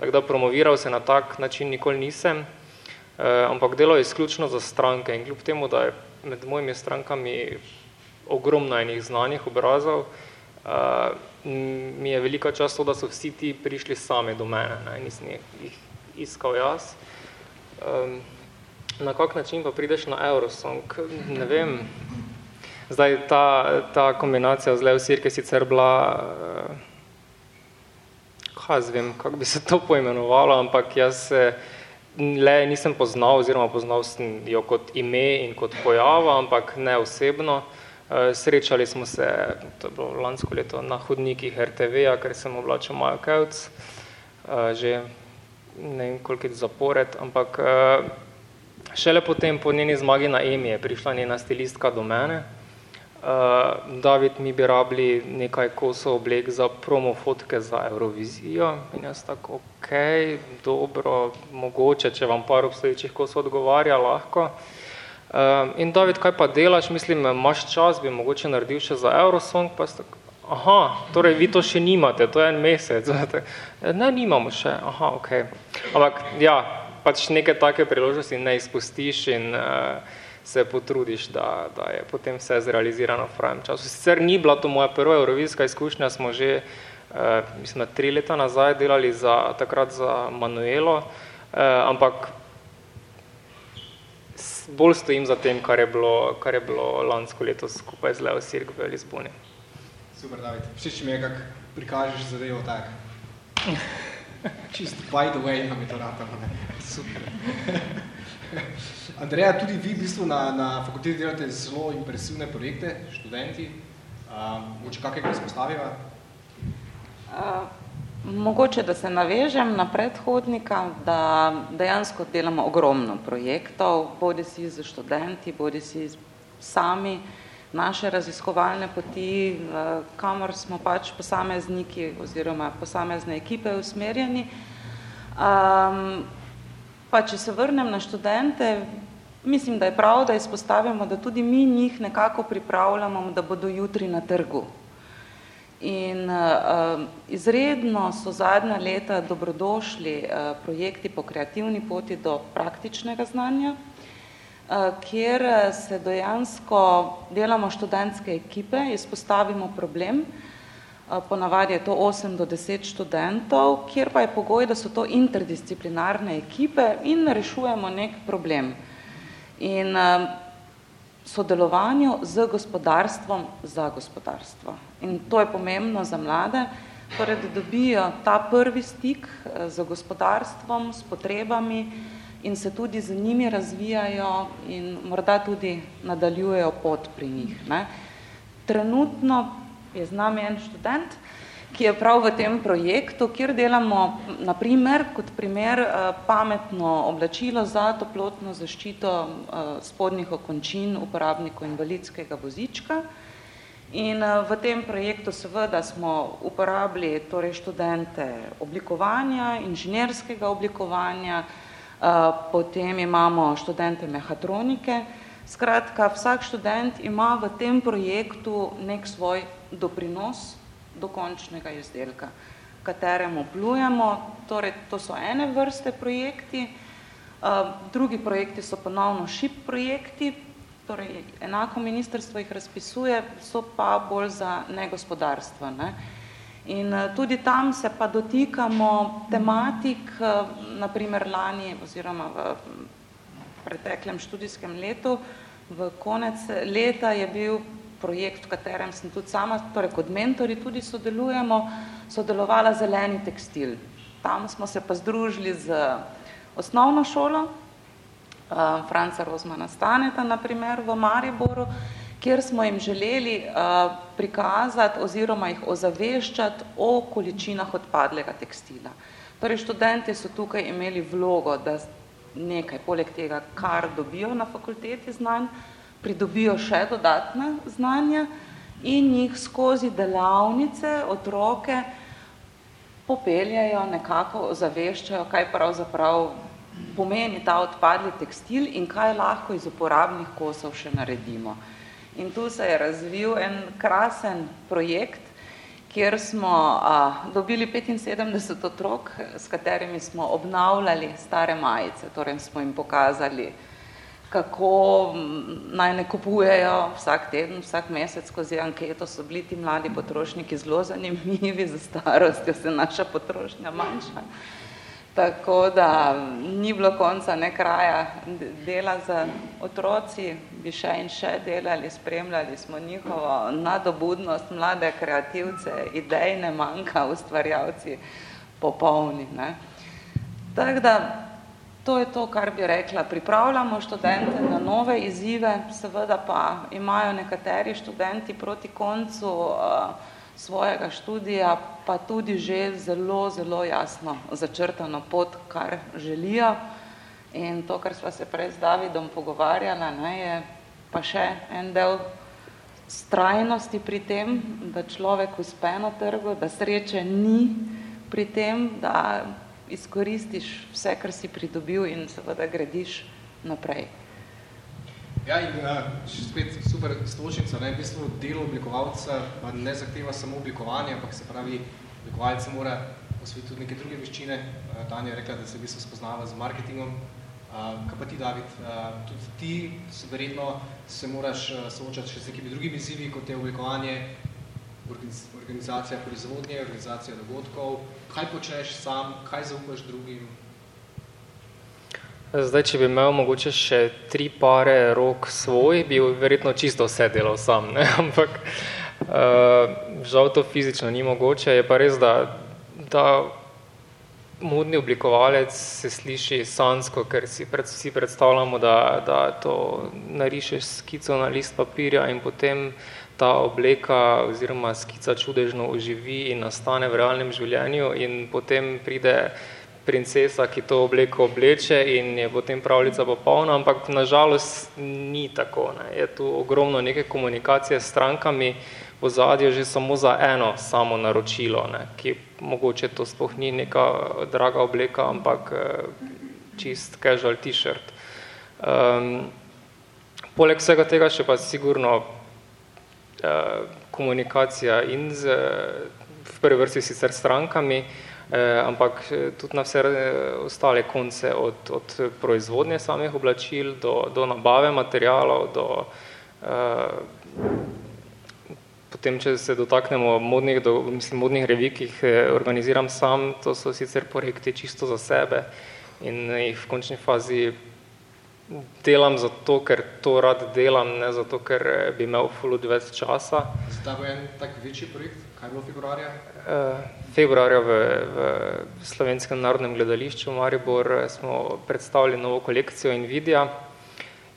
Tako da promoviral se na tak način nikoli nisem, eh, ampak delo je izključno za stranke in kljub temu, da je med mojimi strankami ogromno enih znanih obrazov, eh, mi je velika čast to, da so vsi ti prišli sami do mene, ne, nisem jih iskal jaz. Um, na kak način pa prideš na Eurosong, ne vem. Zdaj, ta, ta kombinacija z Leo Sirke sicer bila, eh, kaj zvem, kako bi se to poimenovalo, ampak jaz se le nisem poznal, oziroma poznal sem jo kot ime in kot pojava, ampak ne osebno. Eh, srečali smo se, to je bilo lansko leto, na hodnikih RTV-a, ker sem oblačil Majo Kevc, eh, že ne vem koliko zapored, ampak Šele potem, po njeni zmagi na EMI, je prišla njena stilistka do mene. Uh, David, mi bi rabili nekaj kosov oblek za promo fotke za Eurovizijo. In jaz tako, ok, dobro, mogoče, če vam par obstoječih kosov odgovarja, lahko. Uh, in David, kaj pa delaš? Mislim, imaš čas, bi mogoče naredil še za Eurosong, pa ste tako, aha, torej vi to še nimate, to je en mesec. ne, nimamo še, aha, ok. Ampak, ja, pač neke take priložnosti ne izpustiš in uh, se potrudiš, da, da je potem vse zrealizirano v pravem času. Sicer ni bila to moja prva eurovizijska izkušnja, smo že, uh, mislim, tri leta nazaj delali za, takrat za Manuelo, uh, ampak bolj stojim za tem, kar je bilo, kar je bilo lansko leto skupaj z Leo Sirk v Lizboni. Super, David. Všeč mi je, kak prikažeš zadevo tak. Čist by the way, nam je to ratalo. Super. Andreja, tudi vi v bistvu na, na fakulteti delate zelo impresivne projekte, študenti. Uh, moče kakega izpostaviva? Uh, Mogoče, da se navežem na predhodnika, da dejansko delamo ogromno projektov, bodi si za študenti, bodi si sami, naše raziskovalne poti, kamor smo pač posamezniki oziroma posamezne ekipe usmerjeni. Um, pa če se vrnem na študente, mislim, da je prav, da izpostavimo, da tudi mi njih nekako pripravljamo, da bodo jutri na trgu. In uh, izredno so zadnja leta dobrodošli uh, projekti po kreativni poti do praktičnega znanja, kjer se dejansko delamo študentske ekipe, izpostavimo problem, uh, ponavadi je to 8 do 10 študentov, kjer pa je pogoj, da so to interdisciplinarne ekipe in rešujemo nek problem. In sodelovanju z gospodarstvom za gospodarstvo. In to je pomembno za mlade, torej, da dobijo ta prvi stik eh, z gospodarstvom, s potrebami in se tudi z njimi razvijajo in morda tudi nadaljujejo pot pri njih. Ne. Trenutno je z nami en študent, ki je prav v tem projektu, kjer delamo, na primer, kot primer, eh, pametno oblačilo za toplotno zaščito eh, spodnjih okončin uporabnikov invalidskega vozička. In eh, v tem projektu seveda smo uporabili torej študente oblikovanja, inženirskega oblikovanja, potem imamo študente mehatronike. Skratka, vsak študent ima v tem projektu nek svoj doprinos do končnega izdelka, kateremu plujemo, torej to so ene vrste projekti, drugi projekti so ponovno šip projekti, torej enako ministrstvo jih razpisuje, so pa bolj za negospodarstvo. Ne. In tudi tam se pa dotikamo tematik, naprimer lani oziroma v preteklem študijskem letu, v konec leta je bil projekt, v katerem sem tudi sama, torej kot mentori tudi sodelujemo, sodelovala zeleni tekstil. Tam smo se pa združili z osnovno šolo, uh, Franca Rozmana Staneta, na primer v Mariboru, kjer smo jim želeli uh, prikazati oziroma jih ozaveščati o količinah odpadlega tekstila. Torej, študenti so tukaj imeli vlogo, da nekaj, poleg tega, kar dobijo na fakulteti znanj, pridobijo še dodatna znanja in jih skozi delavnice otroke popeljajo, nekako zaveščajo, kaj pravzaprav pomeni ta odpadli tekstil in kaj lahko iz uporabnih kosov še naredimo. In tu se je razvil en krasen projekt, kjer smo a, dobili 75 otrok, s katerimi smo obnavljali stare majice, torej smo jim pokazali kako naj ne kupujejo vsak teden, vsak mesec skozi anketo, so bili ti mladi potrošniki zelo zanimivi, za starostjo se naša potrošnja manjša. Tako da ni bilo konca ne kraja dela za otroci, bi še in še delali, spremljali smo njihovo nadobudnost, mlade kreativce, idejne manjka, ustvarjavci popolni. Ne. Tako da To je to, kar bi rekla. Pripravljamo študente na nove izzive, seveda pa imajo nekateri študenti proti koncu uh, svojega študija pa tudi že zelo, zelo jasno začrtano pot, kar želijo. In to, kar sva se prej z Davidom pogovarjala, ne, je pa še en del strajnosti pri tem, da človek uspe na trgu, da sreče ni pri tem, da izkoristiš vse, kar si pridobil in seveda gradiš naprej. Ja, in uh, spet super stočnica, ne, v bistvu delo oblikovalca pa ne zahteva samo oblikovanje, ampak se pravi, oblikovalca mora osvojiti tudi neke druge veščine. Uh, Tanja je rekla, da se v bistvu spoznava z marketingom. Uh, kaj pa ti, David, uh, tudi ti so verjetno se moraš uh, soočati še z nekimi drugimi izzivi, kot je oblikovanje, organizacija proizvodnje, organizacija dogodkov, kaj počneš sam, kaj zaupaš drugim? Zdaj, če bi imel mogoče še tri pare rok svoj, bi verjetno čisto vse delal sam, ne? ampak uh, žal to fizično ni mogoče, je pa res, da, da modni oblikovalec se sliši sansko, ker si pred, vsi predstavljamo, da, da to narišeš skico na list papirja in potem ta obleka oziroma skica čudežno oživi in nastane v realnem življenju in potem pride princesa, ki to obleko obleče in je potem pravljica popolna, ampak nažalost ni tako. Ne. Je tu ogromno neke komunikacije s strankami, v zadju že samo za eno samo naročilo, ne, ki mogoče to sploh ni neka draga obleka, ampak čist casual t-shirt. Um, poleg vsega tega še pa sigurno uh, komunikacija in z, v prvi vrsti sicer strankami, eh, ampak tudi na vse ostale konce, od, od proizvodnje samih oblačil do, do nabave materialov, do eh, Potem, če se dotaknemo modnih, do, mislim, modnih revij, ki jih eh, organiziram sam, to so sicer projekti čisto za sebe in jih v končni fazi delam zato, ker to rad delam, ne zato, ker eh, bi imel fulud več časa. Zdaj bo en tak večji projekt, kaj je bilo februarja? Uh, februarja v, v Slovenskem narodnem gledališču Maribor smo predstavili novo kolekcijo Nvidia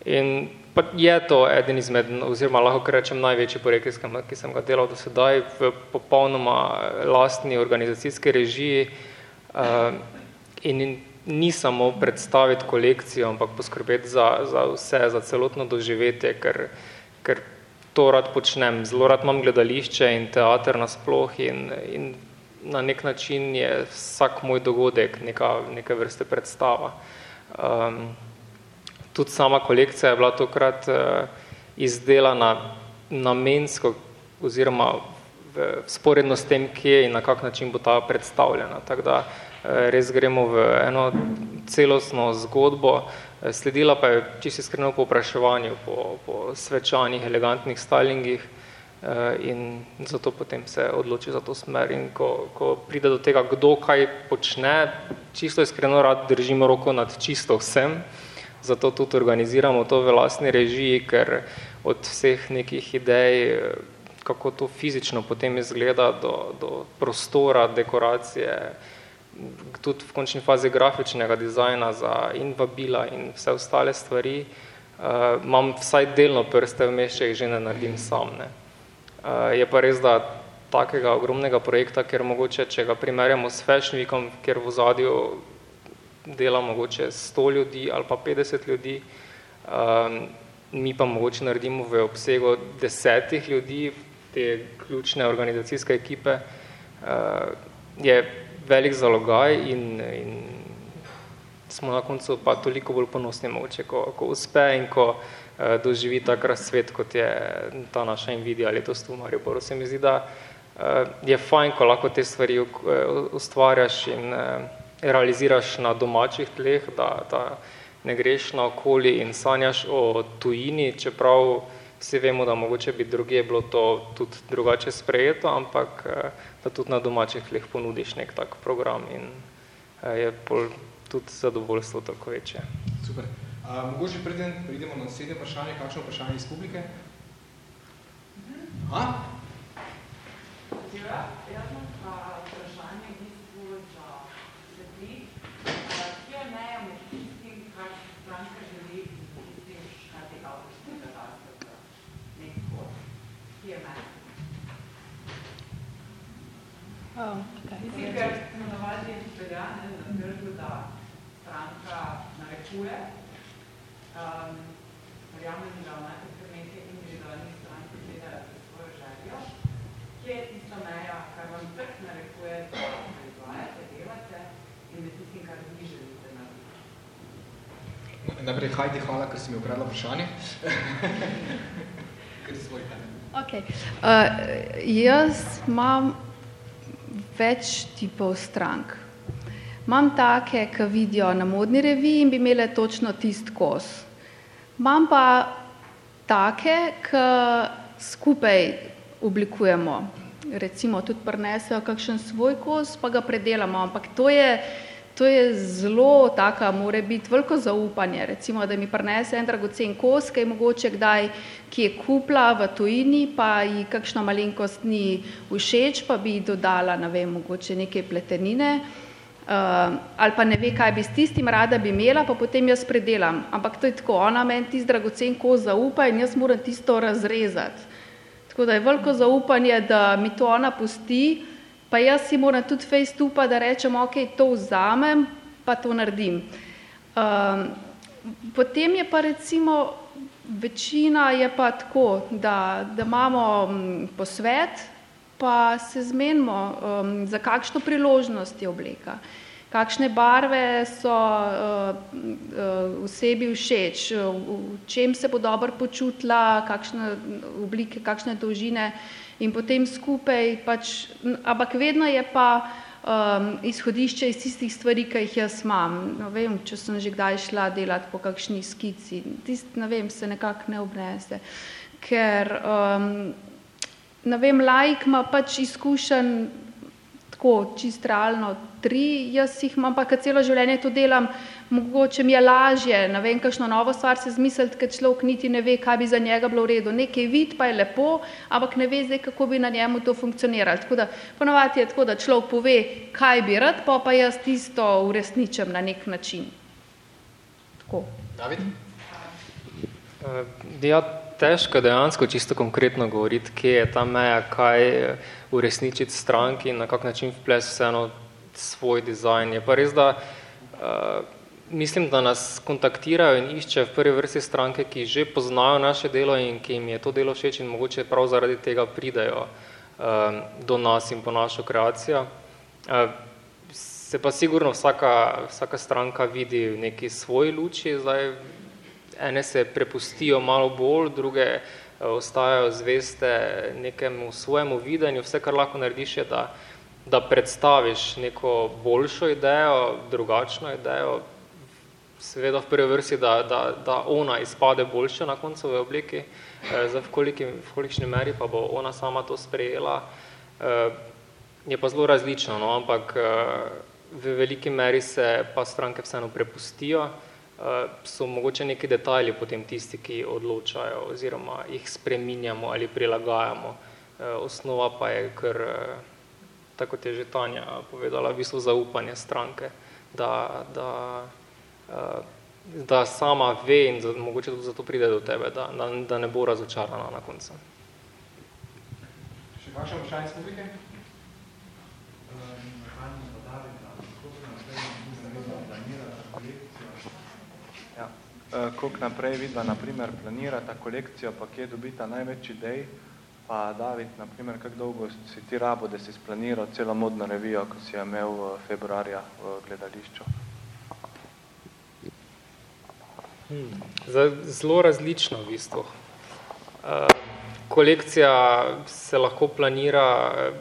in Pa je to eden izmed, oziroma lahko rečem največji projekt, ki sem ga delal do sedaj v popolnoma lastni organizacijski režiji in ni samo predstaviti kolekcijo, ampak poskrbeti za, za vse, za celotno doživetje, ker, ker to rad počnem. Zelo rad imam gledališče in teater nasploh in, in na nek način je vsak moj dogodek neka, neka vrste predstava. Um, tudi sama kolekcija je bila tokrat uh, izdelana namensko oziroma v sporedno s tem, kje in na kak način bo ta predstavljena. Tako da uh, res gremo v eno celostno zgodbo, uh, sledila pa je čisto iskreno po vpraševanju, po, po svečanih, elegantnih stylingih uh, in zato potem se odloči za to smer. In ko, ko pride do tega, kdo kaj počne, čisto iskreno rad držimo roko nad čisto vsem, zato tudi organiziramo to v lastni režiji, ker od vseh nekih idej, kako to fizično potem izgleda do, do prostora, dekoracije, tudi v končni fazi grafičnega dizajna za in vabila in vse ostale stvari, uh, imam vsaj delno prste vmes, če jih že ne naredim sam. Ne. Uh, je pa res, da takega ogromnega projekta, ker mogoče, če ga primerjamo s Fashion Weekom, ker v zadju dela mogoče 100 ljudi ali pa 50 ljudi, um, mi pa mogoče naredimo v obsegu desetih ljudi, te ključne organizacijske ekipe, uh, je velik zalogaj in, in smo na koncu pa toliko bolj ponosni mogoče, ko, ko uspe in ko uh, doživi tak razcvet, kot je ta naša Nvidia letos v Mariboru. Se mi zdi, da uh, je fajn, ko lahko te stvari ustvarjaš in uh, realiziraš na domačih tleh, da, da ne greš na okoli in sanjaš o tujini, čeprav vsi vemo, da mogoče bi druge bilo to tudi drugače sprejeto, ampak eh, da tudi na domačih tleh ponudiš nek tak program in eh, je pol tudi zadovoljstvo tako večje. Super. A, mogoče preden pridemo na naslednje vprašanje, kakšno vprašanje iz publike? Aha? Ja, jaz imam Oh, Mislim, ker smo navadili veljane na trgu, da stranka narekuje. Um, verjamem, da imate kar nekaj individualnih strank, za svojo željo. Kje je tista meja, kar vam trg narekuje, da izvajate, delate in med tistim, kar vi želite narediti? Najprej, Hajdi, hvala, ker si mi ukradla vprašanje. ker si svoj Okay. Uh, jaz imam več tipov strank. Imam take, ki vidijo na modni reviji in bi imele točno tist kos. Imam pa take, ki skupaj oblikujemo. Recimo tudi prinesejo kakšen svoj kos, pa ga predelamo, ampak to je To je zelo taka, mora biti veliko zaupanje, recimo, da mi prinese en dragocen kos, ki je mogoče kdaj, ki je kupla v tujini, pa ji kakšna malenkost ni všeč, pa bi dodala, ne vem, mogoče neke pletenine. Uh, ali pa ne ve, kaj bi s tistim rada bi imela, pa potem jaz predelam. Ampak to je tako, ona meni tisti dragocen ko zaupa in jaz moram tisto razrezati. Tako da je veliko zaupanje, da mi to ona pusti, pa jaz si moram tudi face tupa, da rečem, ok, to vzamem, pa to naredim. Um, potem je pa recimo večina je pa tako, da, da imamo um, posvet, pa se zmenimo, um, za kakšno priložnost je obleka, kakšne barve so uh, uh, vsebi všeč, v, v čem se bo dobro počutila, kakšne oblike, kakšne dolžine in potem skupaj pač, ampak vedno je pa um, izhodišče iz tistih stvari, ki jih jaz imam. No, vem, če sem že kdaj šla delati po kakšni skici, tist, ne vem, se nekako ne obnese. Ker, um, ne vem, laik ima pač izkušen tako čist realno tri, jaz jih imam pa, kad celo življenje to delam, mogoče mi je lažje, ne vem, kakšno novo stvar se zmisliti, ker človek niti ne ve, kaj bi za njega bilo v redu. Nekaj vid pa je lepo, ampak ne ve zdaj, kako bi na njemu to funkcioniralo. Tako da ponovati je tako, da človek pove, kaj bi rad, pa pa jaz tisto uresničem na nek način. Tako. David? Uh, ja, težko dejansko čisto konkretno govoriti, kje je ta meja, kaj uresničiti stranki in na kak način vples vseeno svoj dizajn. Je pa res, da uh, mislim, da nas kontaktirajo in iščejo v prvi vrsti stranke, ki že poznajo naše delo in ki jim je to delo všeč in mogoče prav zaradi tega pridajo uh, do nas in po našo kreacijo. Uh, se pa sigurno vsaka, vsaka stranka vidi v neki svoji luči, zdaj ene se prepustijo malo bolj, druge eh, ostajajo zveste nekemu svojemu videnju, vse, kar lahko narediš, je, da, da predstaviš neko boljšo idejo, drugačno idejo, seveda v prvi vrsti, da, da, da ona izpade boljše na koncu v obliki, eh, zdaj v, koliki, v kolikšni meri pa bo ona sama to sprejela, eh, je pa zelo različno, no, ampak v veliki meri se pa stranke vseeno prepustijo, Eh, so mogoče neki detajli potem tisti, ki odločajo oziroma jih spreminjamo ali prilagajamo. Eh, osnova pa je, eh, tako kot je že Tanja povedala, v bistvu zaupanje stranke, da, da, da sama ve in da, mogoče tudi zato pride do tebe, da, da, da ne bo razočarana na koncu. Še kakšno vprašanje iz publike? Eh, koliko naprej vidva naprimer planirata kolekcijo, pa kje dobita največ idej, pa David, naprimer, kako dolgo si ti rabo, da si splaniral celo modno revijo, ko si jo imel v februarja v gledališču? Hmm. Zelo različno v bistvu. Uh, kolekcija se lahko planira eh,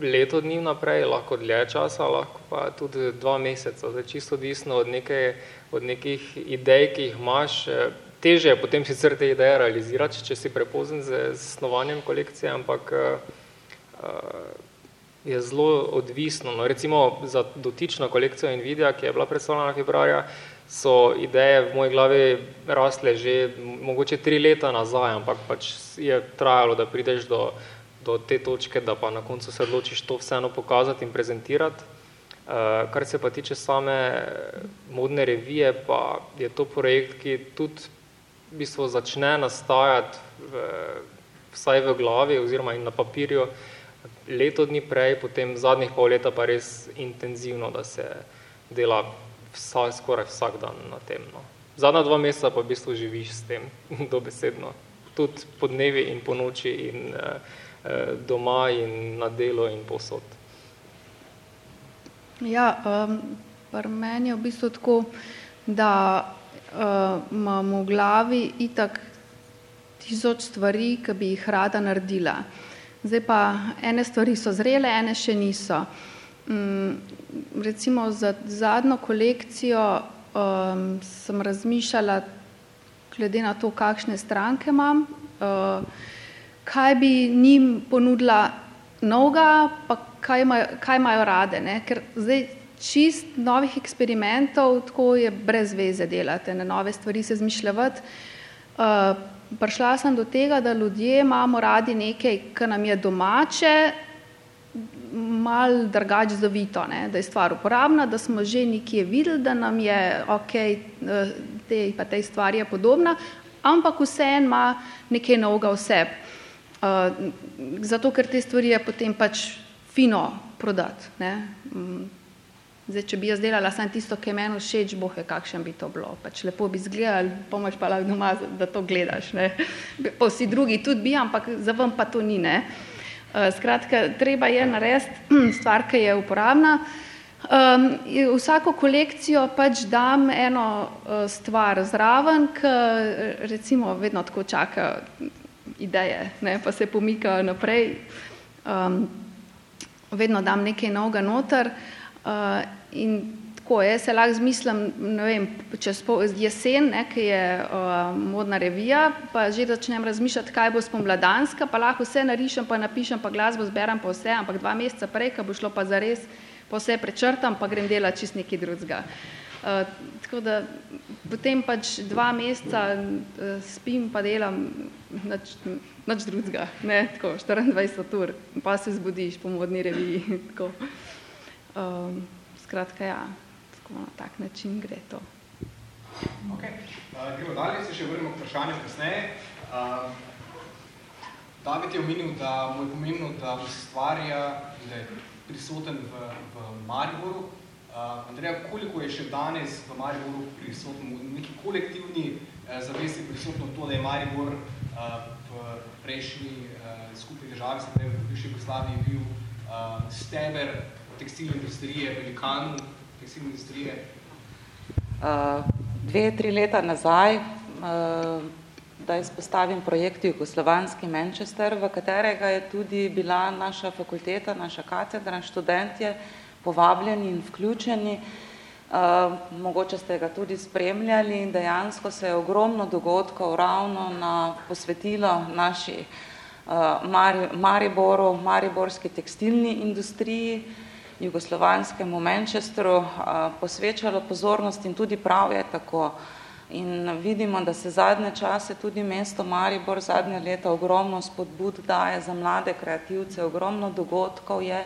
leto dni naprej, lahko dlje časa, lahko pa tudi dva meseca, zdaj čisto odvisno od neke od nekih idej, ki jih imaš. Eh, teže je potem sicer te ideje realizirati, če si prepozen z snovanjem kolekcije, ampak uh, je zelo odvisno. No, recimo za dotično kolekcijo Nvidia, ki je bila predstavljena februarja, so ideje v moji glavi rasle že mogoče tri leta nazaj, ampak pač je trajalo, da prideš do, do te točke, da pa na koncu se odločiš to vseeno pokazati in prezentirati. Eh, kar se pa tiče same modne revije, pa je to projekt, ki tudi v bistvu začne nastajati v, vsaj v glavi oziroma in na papirju leto dni prej, potem zadnjih pol leta pa res intenzivno, da se dela vsaj, skoraj vsak dan na tem. No. Zadnja dva meseca pa v bistvu živiš s tem dobesedno. Tudi po dnevi in po noči in eh, eh doma in na delo in posod. Ja, um, pri meni je v bistvu tako, da uh, imam v glavi itak tisoč stvari, ki bi jih rada naredila. Zdaj pa ene stvari so zrele, ene še niso. Um, recimo za zadnjo kolekcijo um, sem razmišljala, glede na to, kakšne stranke imam, uh, kaj bi njim ponudila novega, pa kaj imajo, kaj imajo rade. Ne? Ker zdaj čist novih eksperimentov, tako je brez veze delati, na nove stvari se zmišljati. Uh, prišla sem do tega, da ljudje imamo radi nekaj, kar nam je domače, mal drugače zavito, ne? da je stvar uporabna, da smo že nekje videli, da nam je ok, te pa tej stvari je podobna, ampak vseeno ima nekaj novega vse. Uh, zato, ker te stvari je potem pač fino prodati. Ne? Mm. Zdaj, če bi jaz delala samo tisto, ki je meni všeč, bohe, kakšen bi to bilo. Pač lepo bi izgledal, pomoč pa lahko doma, da to gledaš. Ne? Pa vsi drugi tudi bi, ampak za vam pa to ni. Ne? Uh, skratka, treba je narediti stvar, ki je uporabna. Um, vsako kolekcijo pač dam eno uh, stvar zraven, ki recimo vedno tako čaka ideje, ne? pa se pomika naprej. Um, vedno dam nekaj novega noter uh, in tako, jaz se lahko zmislim, ne vem, čez jesen, ne, ki je uh, modna revija, pa že začnem razmišljati, kaj bo spomladanska, pa lahko vse narišem, pa napišem, pa glasbo zberam, pa vse, ampak dva meseca prej, ko bo šlo pa zares, pa vse prečrtam, pa grem delati čist nekaj drugega. Uh, tako da potem pač dva meseca uh, spim pa delam nič, nič drugega, ne, tako 24 ur, pa se zbudiš po modni reviji, tako. Um, skratka, ja, na tak način gre to. Ok, uh, gremo dalje, se še vrnemo k vprašanju kasneje. Uh, David je omenil, da mu je pomembno, da ustvarja, da je prisoten v, v Mariboru. Uh, Andreja, koliko je še danes v Mariboru prisoten, v neki kolektivni uh, zavesti prisotno to, da je Maribor v prejšnji skupni državi, se pravi v bivši Jugoslaviji, bil steber tekstilne industrije, velikanu tekstilne industrije? Dve, tri leta nazaj, da izpostavim projekt Jugoslovanski Manchester, v katerega je tudi bila naša fakulteta, naša katedra, študentje povabljeni in vključeni. Uh, mogoče ste ga tudi spremljali in dejansko se je ogromno dogodkov ravno na posvetilo naši uh, Mari, Mariboru, Mariborski tekstilni industriji, jugoslovanskemu Manchesteru uh, posvečalo pozornost in tudi prav je tako. In vidimo, da se zadnje čase tudi mesto Maribor zadnje leta ogromno spodbud daje za mlade kreativce, ogromno dogodkov je,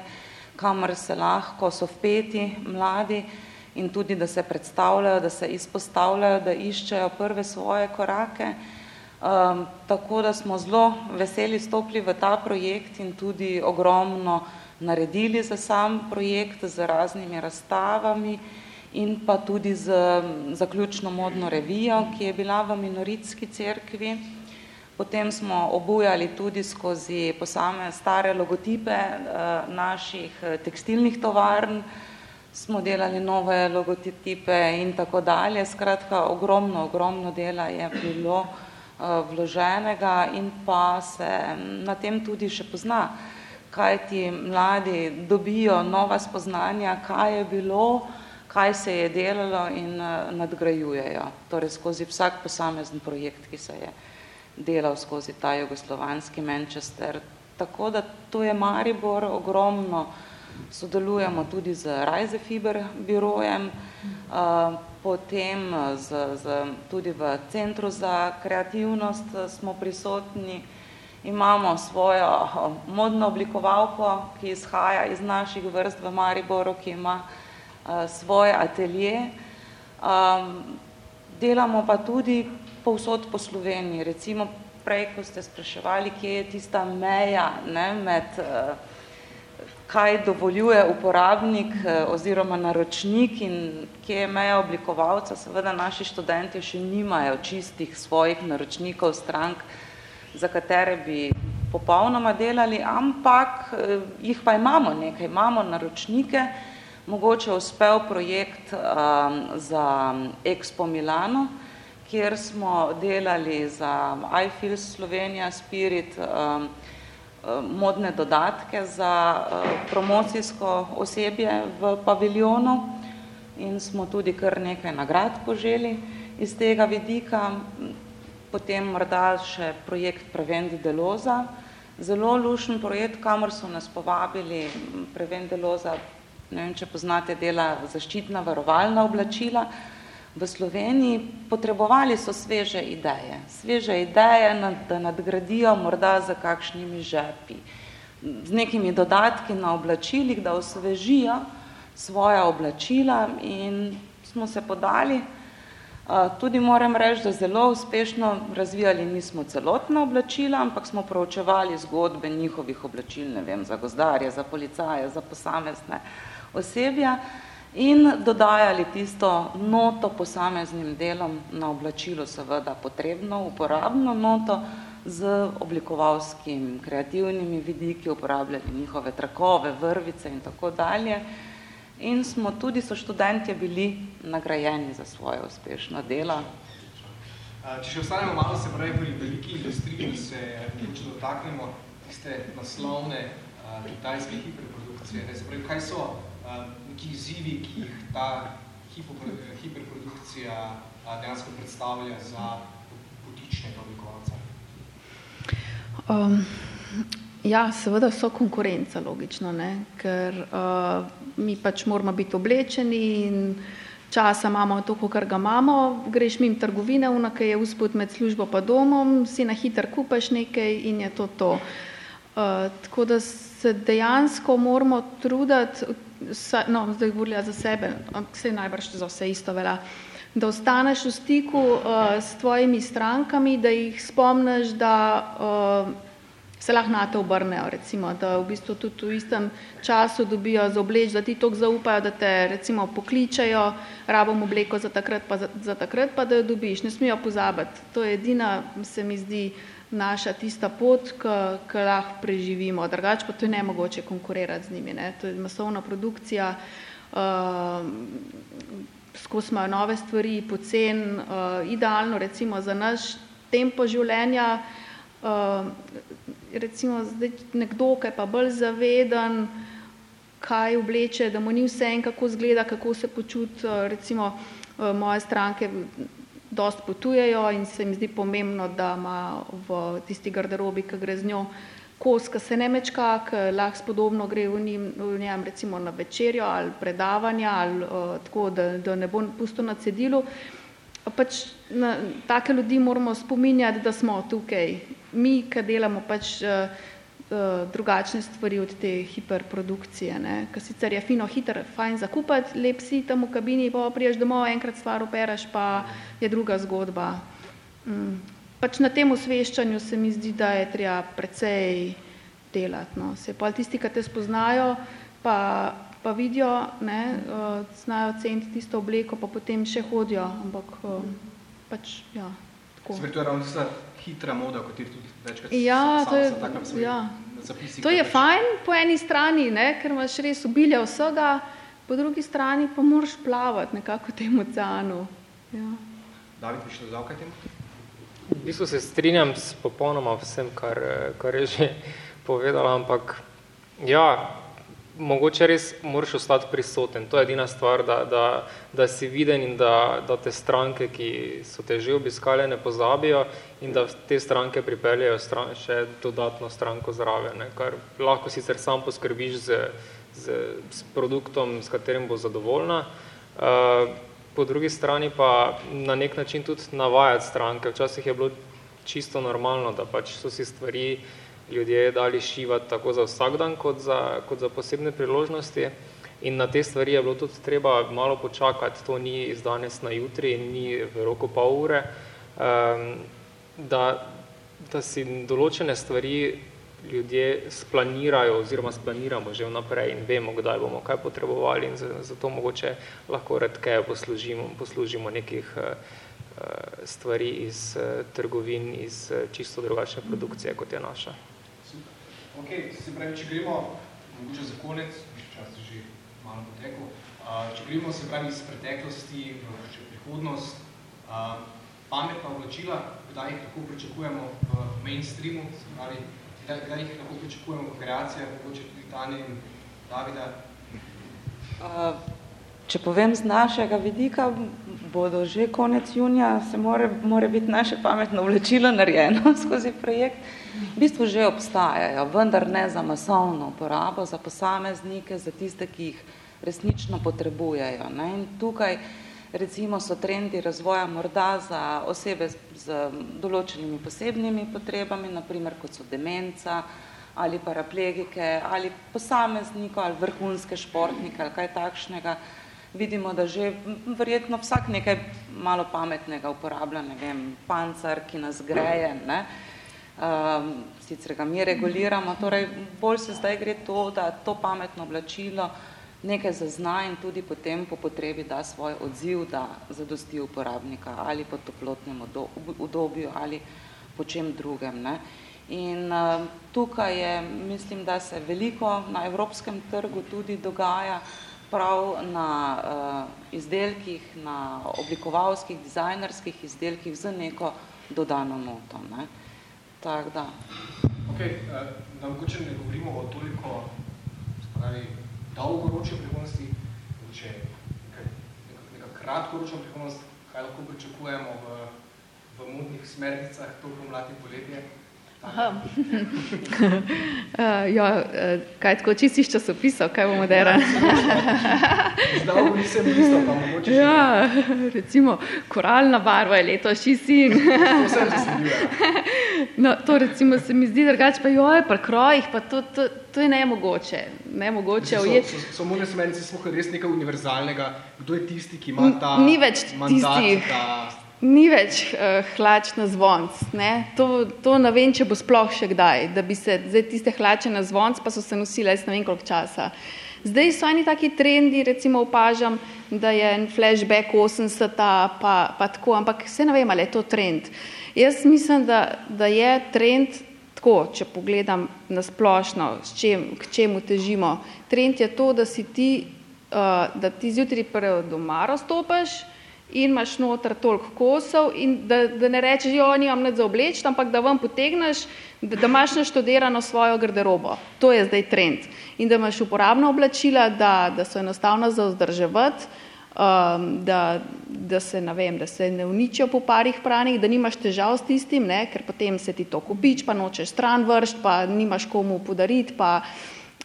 kamor se lahko so vpeti mladi, in tudi, da se predstavljajo, da se izpostavljajo, da iščejo prve svoje korake. Um, tako da smo zelo veseli stopili v ta projekt in tudi ogromno naredili za sam projekt z raznimi razstavami in pa tudi z zaključno modno revijo, ki je bila v minoritski cerkvi. Potem smo obujali tudi skozi posame stare logotipe uh, naših tekstilnih tovarn, smo delali nove logotipe in tako dalje. Skratka, ogromno, ogromno dela je bilo uh, vloženega in pa se na tem tudi še pozna, kaj ti mladi dobijo nova spoznanja, kaj je bilo, kaj se je delalo in uh, nadgrajujejo. Torej, skozi vsak posamezen projekt, ki se je delal skozi ta jugoslovanski Manchester. Tako da to je Maribor ogromno sodelujemo tudi z Rise Fiber birojem, potem z, z, tudi v Centru za kreativnost smo prisotni, imamo svojo modno oblikovalko, ki izhaja iz naših vrst v Mariboru, ki ima svoje atelje. Delamo pa tudi povsod po Sloveniji, recimo prej, ko ste spraševali, kje je tista meja ne, med kaj dovoljuje uporabnik eh, oziroma naročnik in kje je meja oblikovalca, seveda naši študenti še nimajo čistih svojih naročnikov strank, za katere bi popolnoma delali, ampak eh, jih pa imamo nekaj, imamo naročnike, mogoče uspel projekt um, za Expo Milano, kjer smo delali za iFeels Slovenija, Spirit, um, modne dodatke za eh, promocijsko osebje v paviljonu in smo tudi kar nekaj nagrad poželi iz tega vidika. Potem morda še projekt Prevendi Deloza, zelo lušen projekt, kamor so nas povabili Prevendi Deloza, ne vem, če poznate, dela zaščitna varovalna oblačila, v Sloveniji potrebovali so sveže ideje. Sveže ideje, da nadgradijo morda za kakšnimi žepi, z nekimi dodatki na oblačilih, da osvežijo svoja oblačila in smo se podali. Tudi moram reči, da zelo uspešno razvijali nismo celotna oblačila, ampak smo proučevali zgodbe njihovih oblačil, ne vem, za gozdarje, za policaje, za posamezne osebja in dodajali tisto noto posameznim delom na oblačilo, seveda potrebno, uporabno noto, z oblikovalskim, kreativnimi vidiki, uporabljali njihove trakove, vrvice in tako dalje. In smo tudi, so študentje bili nagrajeni za svoje uspešno delo. Če še ostanemo malo se pravi pri veliki industriji, da se nekaj dotaknemo tiste naslovne uh, kitajske hiperprodukcije. Ne? Se pravi, kaj so uh, neki izzivi, ki jih ta hiperprodukcija uh, dejansko predstavlja za potičnega oblikovalca? Um, ja, seveda so konkurenca, logično, ne? ker uh, mi pač moramo biti oblečeni in časa imamo toliko, kar ga imamo, greš mim trgovine, una, ki je uspod med službo pa domom, si na hiter kupaš nekaj in je to to. Uh, tako da se dejansko moramo truditi, no, zdaj govorila za sebe, vse najbrž za vse isto velja, da ostaneš v stiku uh, s tvojimi strankami, da jih spomniš, da uh, se lahko na te obrnejo, recimo, da v bistvu tudi v istem času dobijo za obleč, da ti toliko zaupajo, da te recimo pokličajo, rabom obleko za takrat pa za, za takrat pa, da jo dobiš, ne smijo pozabiti. To je edina, se mi zdi, naša tista pot, ki lahko preživimo, drugače pa to je nemogoče konkurirati z njimi, ne? to je masovna produkcija, uh, skozi imajo nove stvari, pocen, uh, idealno recimo za naš tempo življenja, uh, recimo zdaj nekdo, ki je pa bolj zaveden, kaj obleče, da mu ni vse en, kako zgleda, kako se počuti, uh, recimo uh, moje stranke dost potujejo in se mi zdi pomembno, da ima v tisti garderobi, ki gre z njo, kos, ki se ne mečka, ki lahko spodobno gre v, njim, v njem recimo na večerjo ali predavanja ali uh, tako, da, da ne bo pusto na cedilu. Pač na take ljudi moramo spominjati, da smo tukaj. Mi, ki delamo pač uh, drugačne stvari od te hiperprodukcije, ker sicer je fino, hiter, fajn zakupati, lep si tam v kabini, pa priješ domov, enkrat stvar operaš, pa je druga zgodba. Mm pač na tem osveščanju se mi zdi, da je treba precej delati. No. Se pa tisti, ki te spoznajo, pa, pa vidijo, ne, uh, znajo ceniti tisto obleko, pa potem še hodijo, ampak uh, pač, ja, tako. To je ravno tista hitra moda, kot je tudi večkrat ja, sam, to je, sam ja. zapisi. To je fajn po eni strani, ne, ker imaš res obilja vsega, po drugi strani pa moraš plavati nekako v tem oceanu. Ja. David, bi še dodal kaj temu? V bistvu se strinjam s popolnoma vsem, kar, kar je že povedala, ampak ja, mogoče res moraš ostati prisoten. To je edina stvar, da, da, da si viden in da, da te stranke, ki so te že obiskali, ne pozabijo in da te stranke pripeljajo stran, še dodatno stranko zraven, ne, kar lahko sicer sam poskrbiš z, z, z produktom, s katerim bo zadovoljna. Uh, po drugi strani pa na nek način tudi navajati stranke. Včasih je bilo čisto normalno, da pač so si stvari ljudje dali šivati tako za vsak dan, kot za, kot za posebne priložnosti. In na te stvari je bilo tudi treba malo počakati, to ni iz danes na jutri in ni v roku pol ure, um, da, da si določene stvari ljudje splanirajo oziroma splaniramo že vnaprej in vemo, kdaj bomo kaj potrebovali in zato mogoče lahko redkeje poslužimo, poslužimo nekih uh, stvari iz uh, trgovin, iz čisto drugačne produkcije, kot je naša. Ok, se pravi, če gremo, mogoče za konec, čas že malo potekl, uh, če gremo se pravi iz preteklosti v prihodnost, uh, pametna oblačila, kdaj jih lahko pričakujemo v mainstreamu, se pravi, kdaj jih lahko pričakujemo v kreacijah, mogoče tudi Tanja in Davida? Če povem z našega vidika, bodo že konec junija, se more, more biti naše pametno vlečilo narejeno skozi projekt. V bistvu že obstajajo, vendar ne za masovno uporabo, za posameznike, za tiste, ki jih resnično potrebujejo. Ne? In tukaj recimo so trendi razvoja morda za osebe z določenimi posebnimi potrebami, naprimer kot so demenca ali paraplegike, ali posameznikov, ali vrhunske športnike, ali kaj takšnega, vidimo, da že verjetno vsak nekaj malo pametnega uporablja, ne vem, pancar, ki nas greje, ne, um, sicer ga mi reguliramo, torej bolj se zdaj gre to, da to pametno oblačilo nekaj zazna in tudi potem po potrebi da svoj odziv, da zadosti uporabnika ali po toplotnem udobju ali po čem drugem. Ne. In uh, tukaj je, mislim, da se veliko na evropskem trgu tudi dogaja, prav na uh, izdelkih, na oblikovalskih, dizajnerskih izdelkih z neko dodano noto. Ne. Tak, da. Ok, uh, da mogoče ne govorimo o toliko spravi, dolgoročne prihodnosti, če neka, neka kratkoročna prihodnost, kaj lahko pričakujemo v, v modnih smernicah, to pomladi poletje? Uh, ja, uh, kaj tako čisto iz časopisov, kaj bomo derali? Zdaj nisem mislil, pa mogoče Ja, recimo, koralna barva je letos šisin. No, to recimo se mi zdi drugače, pa joj, pri krojih, pa to, to, to je nemogoče. Nemogoče So, ujeti. so, so modne smernice sploh res nekaj univerzalnega, kdo je tisti, ki ima ta Ni več mandat, tistih. da Ni več uh, hlač na zvonc. Ne? To, to ne vem, če bo sploh še kdaj, da bi se zdaj tiste hlače na zvonc, pa so se nosile jaz ne vem koliko časa. Zdaj so eni taki trendi, recimo opažam, da je en flashback 80 pa, pa tako, ampak vse ne vem, ali je to trend. Jaz mislim, da, da je trend tako, če pogledam na splošno, čem, k čemu težimo. Trend je to, da si ti, uh, da ti zjutraj prvo doma razstopiš, in imaš noter toliko kosov in da, da ne rečeš, jo, nimam nič za obleči, ampak da vam potegneš, da, da imaš naštudirano svojo garderobo. To je zdaj trend. In da imaš uporabna oblačila, da, da so enostavno za vzdrževati, um, da, da, se, vem, da se ne uničijo po parih pranih, da nimaš težav s tistim, ne, ker potem se ti to kupič, pa nočeš stran vršt, pa nimaš komu podariti. Pa.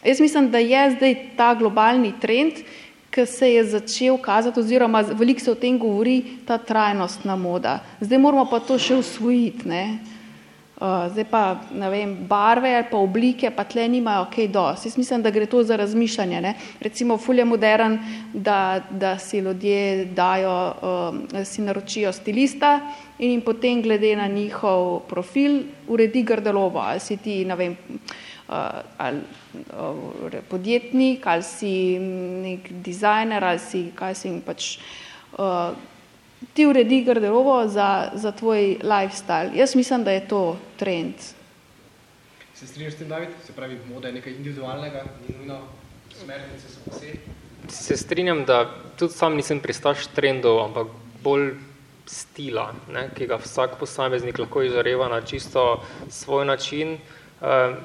Jaz mislim, da je zdaj ta globalni trend, ki se je začel kazati, oziroma veliko se o tem govori, ta trajnostna moda. Zdaj moramo pa to še usvojiti. Ne? Uh, zdaj pa, ne vem, barve ali pa oblike, pa tle nimajo kaj dosti. Jaz mislim, da gre to za razmišljanje. Ne? Recimo, ful je modern, da, da si ljudje dajo, um, si naročijo stilista in jim potem glede na njihov profil uredi garderobo. Ali si ti, ne vem, uh, ali uh, podjetnik, ali si nek dizajner, ali si, kaj si pač, uh, ti uredi garderobo za, za tvoj lifestyle. Jaz mislim, da je to trend. se strinjaš s tem, David? Se pravi, moda je nekaj individualnega, ni nujno smernice so vse. Se strinjam, da tudi sam nisem pristaš trendov, ampak bolj stila, ne, ki ga vsak posameznik lahko izžareva na čisto svoj način. Eh,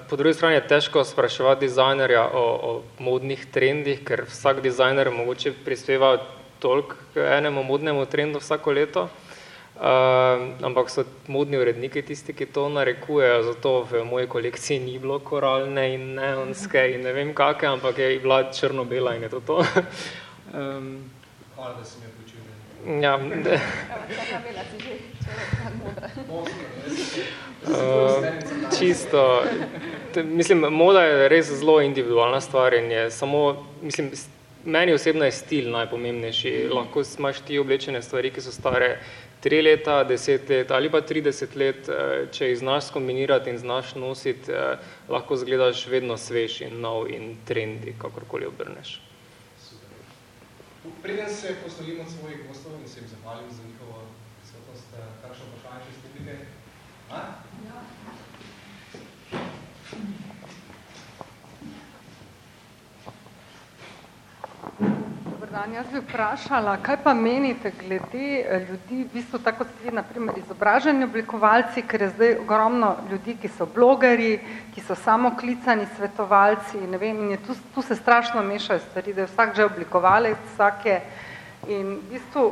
Po drugi strani je težko spraševati dizajnerja o, o modnih trendih, ker vsak dizajner mogoče prispeva toliko k enemu modnemu trendu vsako leto, ampak so modni uredniki tisti, ki to narekujejo, zato v moji kolekciji ni bilo koralne in neonske in ne vem kake, ampak je bila črno-bela in je to to. Hvala, da si počul. Ja, Uh, čisto, mislim, moda je res zelo individualna stvar in je samo, mislim, meni osebno je stil najpomembnejši. Lahko imaš ti oblečene stvari, ki so stare tri leta, deset let ali pa 30 let, eh, če jih znaš skombinirati in znaš nositi, eh, lahko zgledaš vedno svež in nov in trendi, kakorkoli obrneš. Preden se poslovim od svojih gostov in se jim zahvalim za njihovo prisotnost, eh, kakšno vprašanje še publike? A? Dobar dan, jaz bi vprašala, kaj pa menite glede eh, ljudi, v bistvu tako kot vi, naprimer, izobraženi oblikovalci, ker je zdaj ogromno ljudi, ki so blogeri, ki so samoklicani svetovalci, ne vem, in je tu, tu se strašno mešajo stvari, da je vsak že oblikovalec, vsak je. In v bistvu,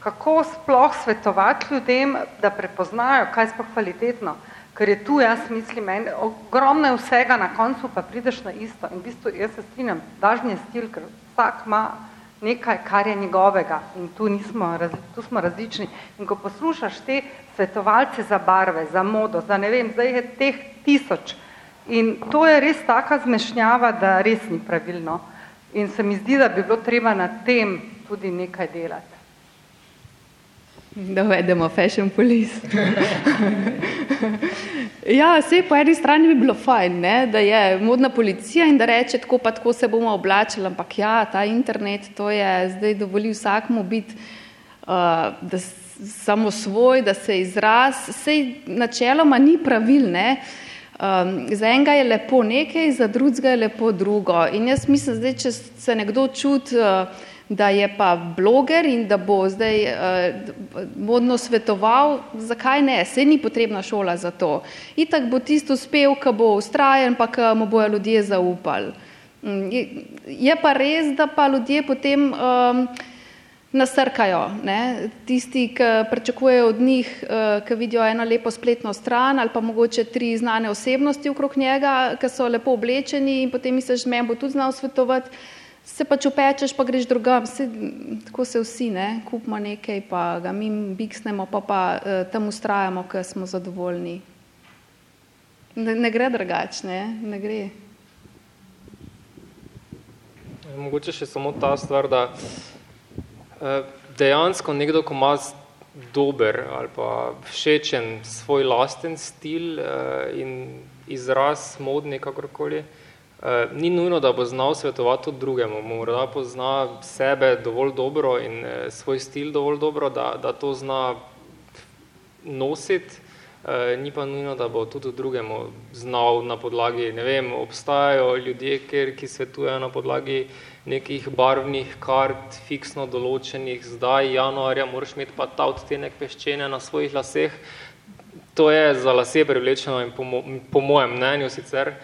kako sploh svetovati ljudem, da prepoznajo, kaj je sploh kvalitetno, ker je tu, jaz mislim, en, ogromno je vsega, na koncu pa prideš na isto. In v bistvu, jaz se strinjam, dažni je stil, ker vsak ima nekaj, kar je njegovega in tu, nismo, tu smo različni. In ko poslušaš te svetovalce za barve, za modo, za ne vem, zdaj je teh tisoč, In to je res taka zmešnjava, da res ni pravilno. In se mi zdi, da bi bilo treba na tem tudi nekaj delati. Da uvedemo fashion police. ja, vse po eni strani bi bilo fajn, ne, da je modna policija in da reče, tako pa tako se bomo oblačili, ampak ja, ta internet, to je zdaj dovoli vsakmu biti, uh, da samo svoj, da se izraz, sej načeloma ni pravil, ne, Um, za enega je lepo nekaj, za drugega je lepo drugo. In jaz mislim, zdaj, če se nekdo čuti uh, da je pa bloger in da bo zdaj uh, modno svetoval, zakaj ne, se ni potrebna šola za to. Itak bo tisto uspel, ki bo ustrajen, pa ki mu bojo ljudje zaupali. Mm, je, pa res, da pa ljudje potem um, nasrkajo. Ne? Tisti, ki pričakujejo od njih, uh, ki vidijo eno lepo spletno stran ali pa mogoče tri znane osebnosti okrog njega, ki so lepo oblečeni in potem misliš, da me bo tudi znal svetovati, se pač upečeš, pa greš drugam, se, tako se vsi, ne, kupimo nekaj, pa ga mi biksnemo, pa pa uh, tam ustrajamo, ker smo zadovoljni. Ne, ne gre drugače, ne, ne gre. Mogoče še samo ta stvar, da uh, dejansko nekdo, ko ima dober ali pa všečen svoj lasten stil uh, in izraz modni, kakorkoli, Eh, ni nujno, da bo znal svetovati tudi drugemu, morda pozna sebe dovolj dobro in eh, svoj stil dovolj dobro, da, da to zna nositi, eh, ni pa nujno, da bo tudi drugemu znal na podlagi, ne vem, obstajajo ljudje, ker, ki svetujejo na podlagi nekih barvnih kart, fiksno določenih, zdaj januarja moraš imeti pa ta odtenek peščene na svojih laseh, to je za lase privlečeno in po, mo po mojem mnenju sicer,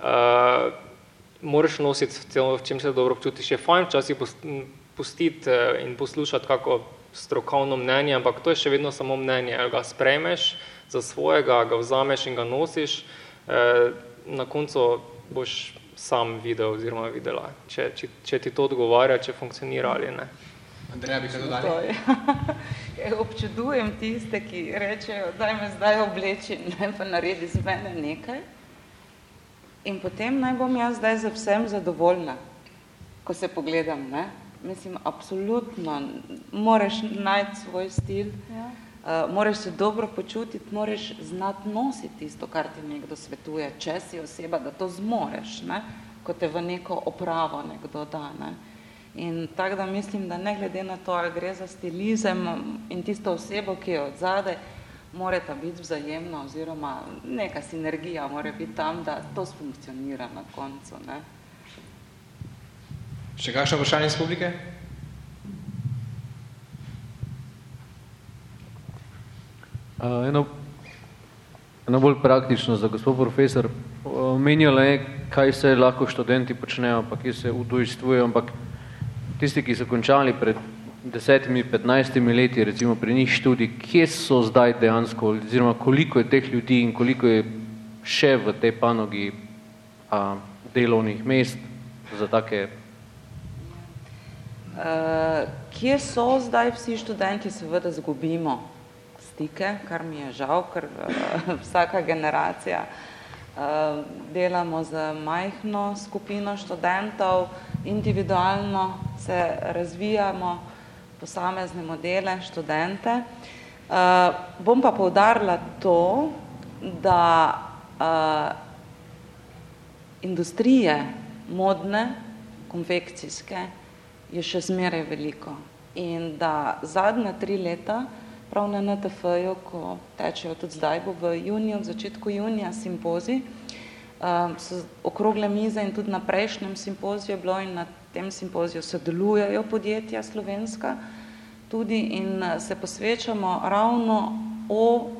uh, moraš nositi v čem se dobro počutiš. Je fajn včasih pustiti eh, in poslušati kako strokovno mnenje, ampak to je še vedno samo mnenje. Ali ga sprejmeš za svojega, ga vzameš in ga nosiš, eh, na koncu boš sam videl oziroma videla, če, če, če ti to odgovarja, če funkcionira ali ne. Andreja, bi kaj dodali? Ja, občudujem tiste, ki rečejo, daj me zdaj obleči, ne pa naredi z mene nekaj. In potem naj bom jaz zdaj za vsem zadovoljna, ko se pogledam, ne? Mislim, absolutno, moraš najti svoj stil, ja. uh, moraš se dobro počutiti, moraš znati nositi tisto, kar ti nekdo svetuje, če si oseba, da to zmoreš, ne? ko te v neko opravo nekdo da. Ne? In tako da mislim, da ne glede na to, ali gre za stilizem in tisto osebo, ki je od zadaj, morata biti vzajemna oziroma neka sinergija mora biti tam, da to sfunkcionira na koncu. Ne? Še kakšno vprašanje iz publike? Uh, eno, eno bolj praktično za gospod profesor. Omenjala je, kaj se lahko študenti počnejo, pa kje se udojstvujejo, ampak tisti, ki so končali pred desetimi, petnajstimi leti, recimo pri njih študij, kje so zdaj dejansko, oziroma koliko je teh ljudi in koliko je še v tej panogi a, delovnih mest za take? Uh, kje so zdaj vsi študenti, seveda zgubimo stike, kar mi je žal, ker uh, vsaka generacija uh, delamo z majhno skupino študentov, individualno se razvijamo, posamezne modele, študente. Uh, bom pa povdarila to, da uh, industrije modne, konfekcijske je še zmeraj veliko in da zadnja tri leta, prav na NTF-ju, ko tečejo tudi zdaj, bo v juniju, v začetku junija simpozi, uh, so okrogle mize in tudi na prejšnjem simpoziju je bilo in na tem simpoziju sodelujejo podjetja slovenska tudi in eh, se posvečamo ravno o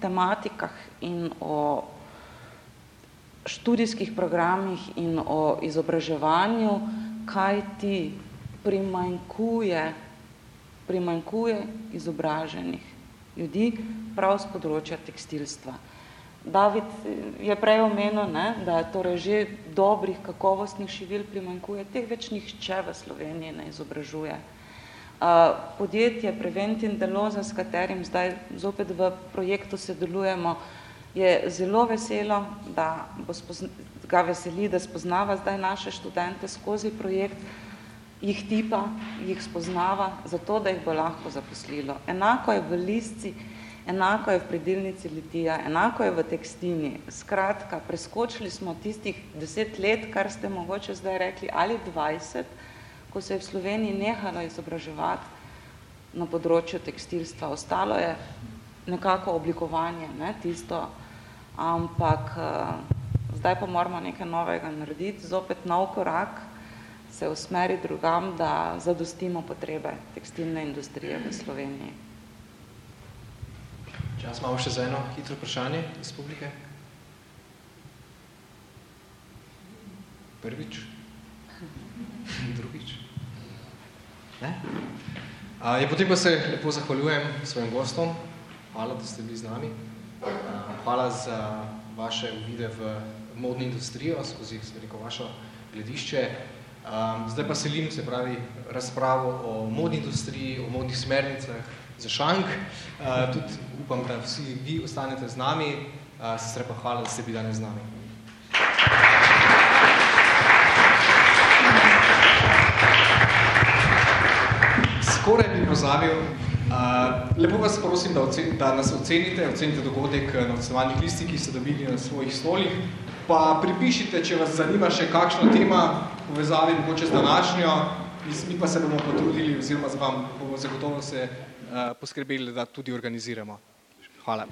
tematikah in o študijskih programih in o izobraževanju, kaj ti primanjkuje, primanjkuje izobraženih ljudi prav z področja tekstilstva. David je prej omenil, ne, da torej že dobrih, kakovostnih šivil primanjkuje, teh več nihče v Sloveniji ne izobražuje. Podjetje Preventin Deloza, s katerim zdaj zopet v projektu sodelujemo, je zelo veselo, da bo spozna, ga veseli, da spoznava zdaj naše študente skozi projekt, jih tipa, jih spoznava, zato da jih bo lahko zaposlilo. Enako je v listci, enako je v predilnici litija, enako je v tekstini. Skratka, preskočili smo tistih deset let, kar ste mogoče zdaj rekli, ali dvajset, ko se je v Sloveniji nehalo izobraževati na področju tekstilstva. Ostalo je nekako oblikovanje, ne, tisto, ampak zdaj pa moramo nekaj novega narediti, zopet nov korak, se usmeri drugam, da zadostimo potrebe tekstilne industrije v Sloveniji. Čas imamo še za eno hitro vprašanje iz publike. Prvič? Drugič? Ne? A, je potem pa se lepo zahvaljujem svojim gostom. Hvala, da ste bili z nami. Hvala za vaše uvide v modno industrijo, skozi rekel, vašo gledišče. Zdaj pa selim, se pravi, razpravo o modni industriji, o modnih smernicah za šank. Tudi upam, da vsi vi ostanete z nami. Sicer pa hvala, da ste bili danes z nami. Skoraj bi pozabil, Uh, lepo vas prosim, da, ocen, da nas ocenite, ocenite dogodek na ocenovanih listih, ki ste dobili na svojih stolih, pa pripišite, če vas zanima še kakšna tema povezavi, mogoče z današnjo, mi pa se bomo potrudili, oziroma z vam bomo zagotovo se uh, poskrbeli, da tudi organiziramo. Hvala.